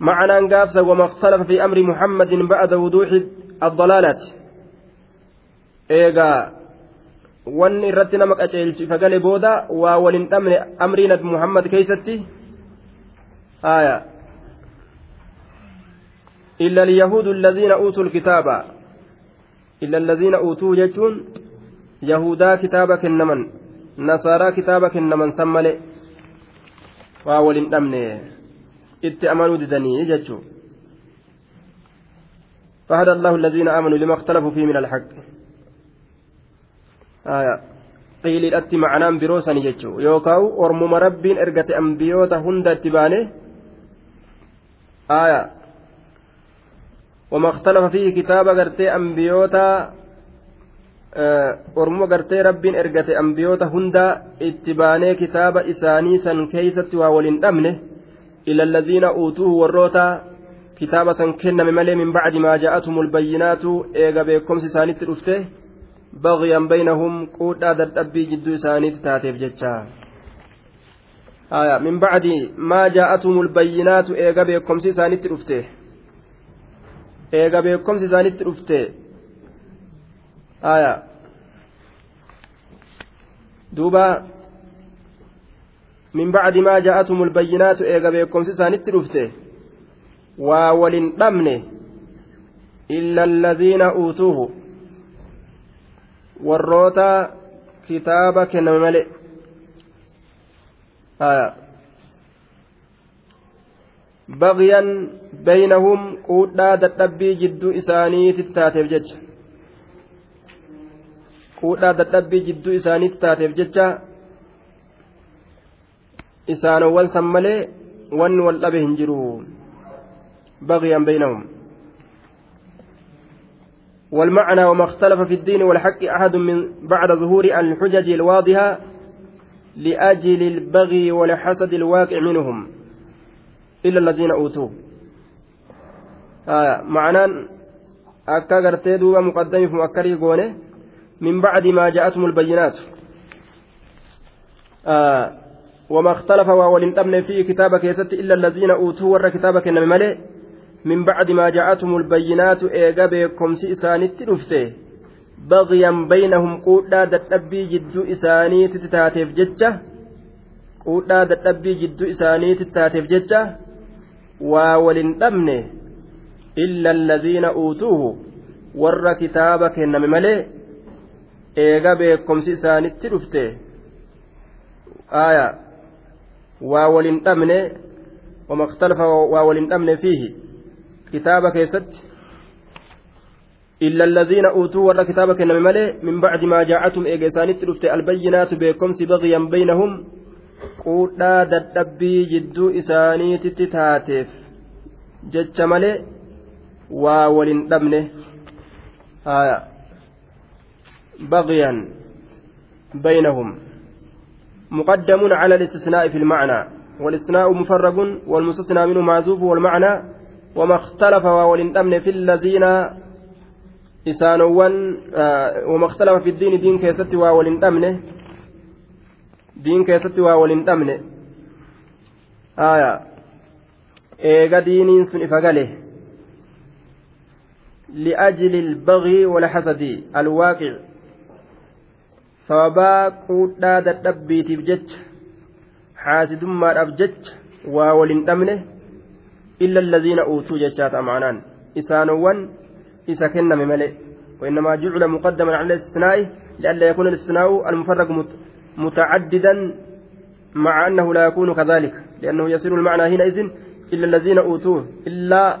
معنى قافز وما اختلف في أمر محمد بعد وضوح الضلالة إيغا wanni irratti nama qaceelchifa gale booda waa walin dhabne amrii nabi muhammad keeysatti aya illa alyahuudu alladhiina uutuu lkitaaba illa alladhiina uutuu jechuun yahudaa kitaaba kennaman nasaaraa kitaaba itti amanuu didanii jechuun. فهدى الله الذين آمنوا لما اختلفوا فيه من الحق آية قيل الأتي معنام بروسني جتشو يوكاو أرمم رب إرقة أنبيوتا هند اتبانه آية وما اختلف فيه كتاب قرتي أنبيوتا ormoo gartee rabbiin ergate ambiyoota hunda itti baanee kitaaba isaanii san keeysatti waa waliin dhabne. إلى الذين أوتوه والروتا كتابة كنم ملي من بعد ما جاءتهم البينات إيغا بيكم سانيت رفته بغيا بينهم قود هذا أبي جدو سانيت تاتيف جتشا. آية من بعد ما جاءتهم البينات إيغا بيكم سانيت رفته. إيغا بيكم سانيت رفته. آية دوبا min bacdi maa jaa'atumul bayyinaatu eega beekomsi isaanitti dhufte waa walin dhabne illa alladiina uutuuhu warroota kitaaba kenname male. Bagyan baynahum quudhaa dadhabbii jidduu isaaniitti taateef jecha. Quudhaa dadhabbii jidduu isaaniitti taateef jecha. Malee wanni wal dhabe hin jiru bagyan baynahum والمعنى وما اختلف في الدين والحق أحد من بعد ظهور الحجج الواضحة لأجل البغي والحسد الواقع منهم إلا الذين أوتوه آه معنى أكا قرتي دوبا مقدم في من بعد ما جاءتهم البينات. آه وما اختلف ولن في كتابك يست إلا الذين أوتوه ور كتابك إنما ملئ. من بعد ما جاءتهم البينات إيجا بكمس إسانيت رفته بغيا بينهم قودا دتبي جدو إسانيت تتاتف جتة قودا دتبي جدو إسانيت تتاتف جتة وولن أمنه إلا الذين أوتوه ور كتابك إنما ملئ. eega beekomsi isaanitti dhufte aya waa walin dhabne wama ikhtalafa waa walin dhabne fiihi. Kitaaba keessatti إلا الذين أوتوا ورا كتابا كنا ملي من بعد ما جاءتهم إيجا سانت رفت البينات بكمس بغيا بينهم قولا ددبي جدو إساني تتاتف جتش ملي واولن دمنه آية بغيا بينهم مقدم على الاستثناء في المعنى والاستثناء مفرغ والمستثنى منه معزوف والمعنى وما اختلف ولن في الذين isaanowwan wama ikhtalafa fi diini diin keessatti waa wal hin dhabne diin keessatti waa wal hin dhabne aya eega diiniin sun sababaa quudhaa dadhabbiitiif jecha xaasidummaadhaaf jecha waa wal hin dhabne إلا الذين أوتوا جشات أمعنان إسانوان إسا كنم ملئ وإنما جعل مقدما على الاستثناء لئلا يكون الاستثناء المفرق متعددا مع أنه لا يكون كذلك لأنه يصير المعنى حينئذ إلا الذين أوتوه إلا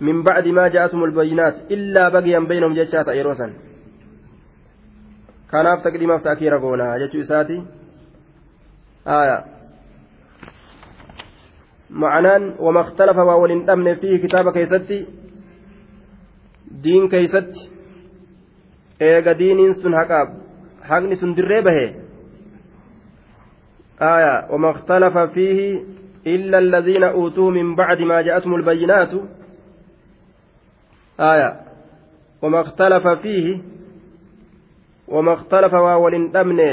من بعد ما جاءتهم البينات إلا بقيا بينهم جشات إيروسا تقديم تأكير قونا جتشو إساتي آية معنaan wama ikhtalafa waa waliin dhabne fiihi kitaaba keeysatti diin keeysatti eega diiniin sun haqaab haqni sun dirree bahe آية وما اختلف فيه إلا الذين أوتوه من بعد ما جاءتهم البينات آية وما اختلف wama ikhtalafa waa walin dhabne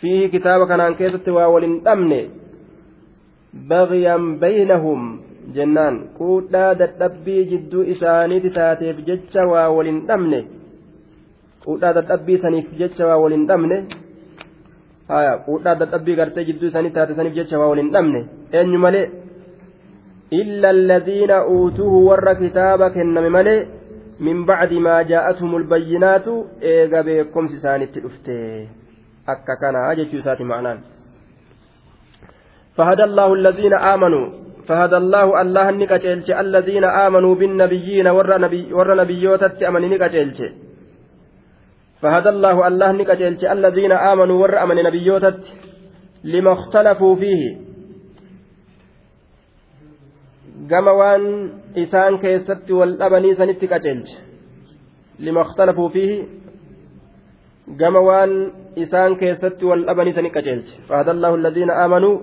fiihi kitaaba kanaan keessatti waa walin dhabne bagiyan baynahum jennaan quudhaa dadhabbii jidduu isaaniiti taateef jecha waa walin dhabne quudhaa dadhabbii saniif jecha waa dadhabbii gartee jidduu isaanii taate saniif jecha waa walin dhabne eenyu malee illa alladhiina uutuuhu warra kitaaba kenname malee من بعد ما جاءتهم البينات إيغا بكم سساني تلفته أكا كان أجل ساتي معناه فهدى الله الذين آمنوا فهدى الله الله نكتلش الذين آمنوا بالنبيين ور نبي ور نبيوتت نكتلش فهدى الله الله نكتلش الذين آمنوا ور أمن نبيوتت لما اختلفوا فيه. Gama waan isaan keessatti wal dhabanii sanitti qaceelche lima اختلفوا fiihi gama waan isaan keessatti wal dhabanii sani qaceelche الله الذين آمنوا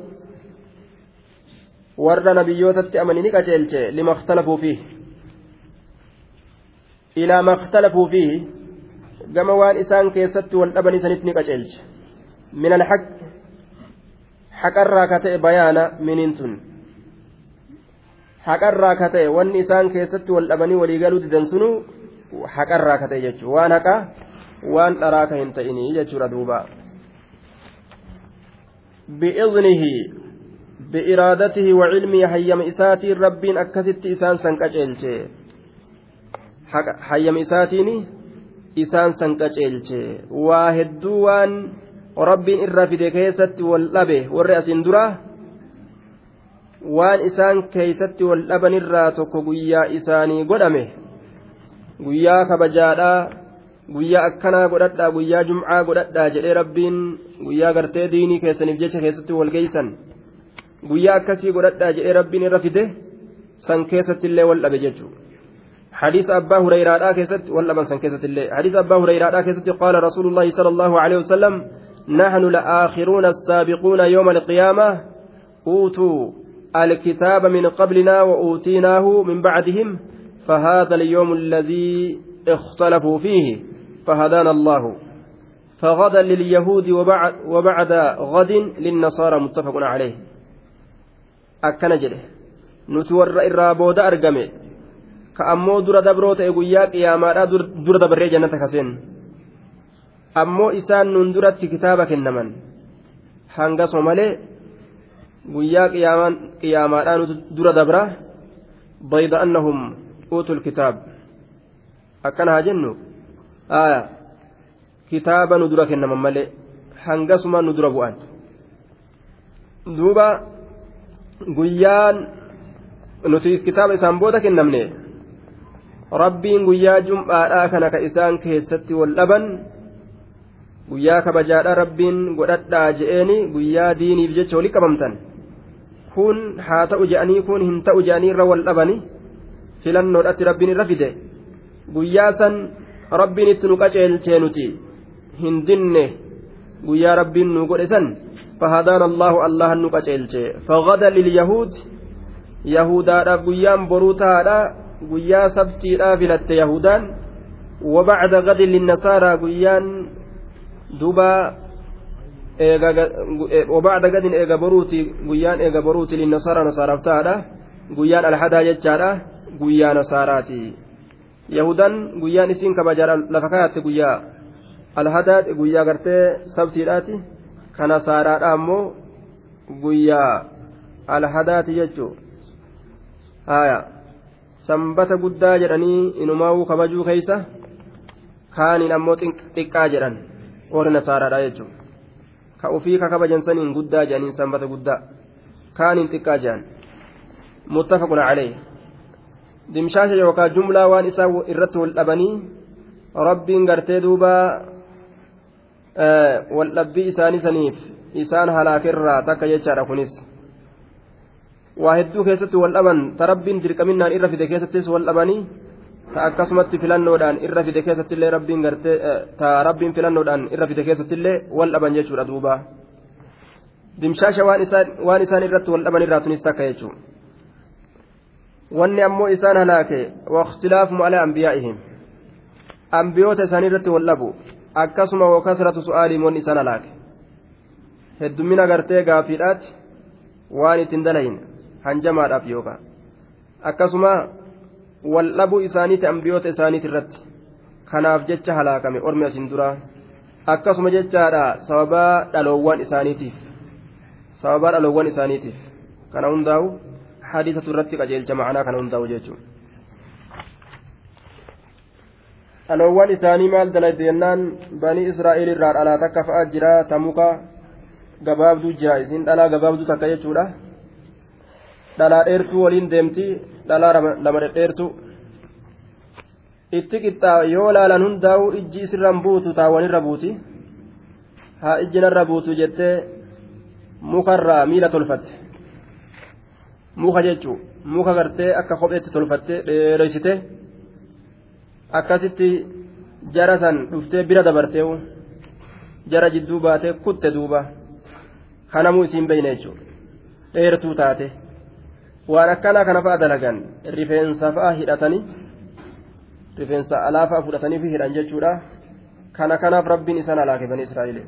warra nabiyyootatti amanii ni qaceelche lima اختلفوا فيه ilaa ma اختلفوا فيه gama waan isaan keessatti wal dhaban isanitti ni qaceelche min alhaq haqarraa ka ta'e bayaana miniin tun haqarraa ka ta'e wanni isaan keessatti wal dhabanii waliigaluu didan sunu haqarraa ka ta'e jechuudha waan haqa waan dharaa ka hin ta'inii jechuudha duuba bi'idnihi بإرادته وعلمه حيم إساتي ربين أكست إسان سنكجلچه حيم إساتيني isaan san qaceelche waa hedduu waan rabbiin irraa fide keessatti wal dhabe warri asiin dura waan isaan keeysatti wal dhabanirraa tokko guyyaa isaanii godhame guyyaa kabajaadhaa guyyaa akkanaa godhadhaa guyyaa jumcaa godhadhaa jedhee rabbiin guyyaa gartee diinii keessaniif jecha keessatti wal geeysan guyyaa akkasii godhadhaa jedhee rabbiin irra fide san keessatti illee wal dhabe jechuudha. حديث أبا هريرة كيست ولا من سنكست الله حديث أبا هريرة كيست قال رسول الله صلى الله عليه وسلم نحن لآخرون السابقون يوم القيامة أوتوا الكتاب من قبلنا وأوتيناه من بعدهم فهذا اليوم الذي اختلفوا فيه فهدانا الله. فغدا لليهود وبعد, وبعد غد للنصارى متفق عليه. أكن جده. نتور ka ammoo dura dabroo ta'e guyyaa qiyaamaadhaa dura dabarree jannata kaseen ammoo isaan nun duratti kitaaba kennaman hangasuma malee guyyaa qiyaamaadhaa nuti dura dabra bayda annahum uutul kitaab. Akkana haa jennu? Kitaaba nu dura kennaman malee hangasuma nu dura bu'an. Duuba guyyaan nuti kitaaba isaan booda kennamne rabbiin guyyaa jum'aadhaa kana ka isaan keessatti wal dhaban guyyaa kabajaadhaa rabbiin godhadhaa je'eeni guyyaa diiniif jecha walii qabamtan kun haa ta'u je'anii kun hin ta'u je'anii irra wal dhabani filannoodhatti rabbiin irra fide guyyaa san rabbiin itti nu qaceelchee nuti hin dinne guyyaa rabbiin nu godhe san فهدانا الله الله نقتلچه فغدا لليهود يهودا غيان بروتا guyyaa sabtiidhaa filatte yahudaan wabacda gadin linnasaaraa guyyaan duba وبعد غد إيغا بروتي قيان إيغا بروتي للنصارى نصارى فتاة قيان الحدا يجتاة قيان نصاراتي يهودان قيان إسين كما جرى لفكات قيا الحداد قيا غرتي سبتيراتي كنصارى أمو قيا الحدات يجو آية sanbata guddaa jedhanii inumaa'uu kabajuu keeysa kaaniin ammoo xiqqaa jedhan warri nasaaraadha jechuudha ka ofii ka kabajan saniin guddaa jedhaniin sanbata guddaa kaaniin xiqqaa jedhan muttafaqun calee dimshaasha yookaan jumlaa waan isaa irratti wal dhabanii rabbiin gartee duuba wal dhabbii isaanii saniif isaan halaakerraa takka jechaadha kunis. waa hedduu keessatti wal dhaban ta rabbiin dirqaminaan irra fide keessattis wal dhabanii ta akkasumatti filannoodhaan irra fide keessattillee rabbiin gartee ta rabbiin filannoodhaan irra fide keessattillee wal dhaban jechuudha duuba. Dimshaasha waan isaan irratti wal dhaban irraa tunis takka jechuudha wanni ammoo isaan halaake waqtilaafuma ala ambiyaa'ihim ambiyoota isaanii irratti wal dhabu akkasuma wakasratu su'aaliim wanni isaan halaake. Heddummina gartee gaafiidhaati waan ittiin dalayin hanjamaadhaaf yookaan. Akkasuma wal dhabuu isaaniiti ambiyoota isaaniiti irratti kanaaf jecha halaakame ormi asin duraa akkasuma jechaadha sababaa dhaloowwan isaaniitiif sababaa dhaloowwan isaaniitiif kana hundaa'u hadiisatu irratti qajeelcha ma'anaa kana hundaa'u jechuudha. dhaloowwan isaanii maal dalayte jennaan banii israa'el irraa dhalaa takka fa'aa jira tamuka gabaabduu jira isin dhalaa gabaabduu takka jechuudha. Dhalaa dheertuu waliin deemti. Dhalaa lama dhedheertu. Itti qixxaa yoo laalan hundaa'u ijji isirraan buutu taawwanirra buuti. Haa ijjinarra buutu jettee mukarraa miila tolfatte. Muka jechuu muka gartee akka kopheetti tolfatte dheereessite akkasitti jara san dhuftee bira dabarteewu jara jidduu baatee kutte duuba. Kanamuu isiin beeyne jechuudha dheertuu taate. Waan akkanaa kana fa'a dalagan rifeensa fa'a hidhatanii rifeensa alaa fa'a fudhatanii fi hidhan jechuudha kana kanaaf rabbiin isaan halaake bani israa'el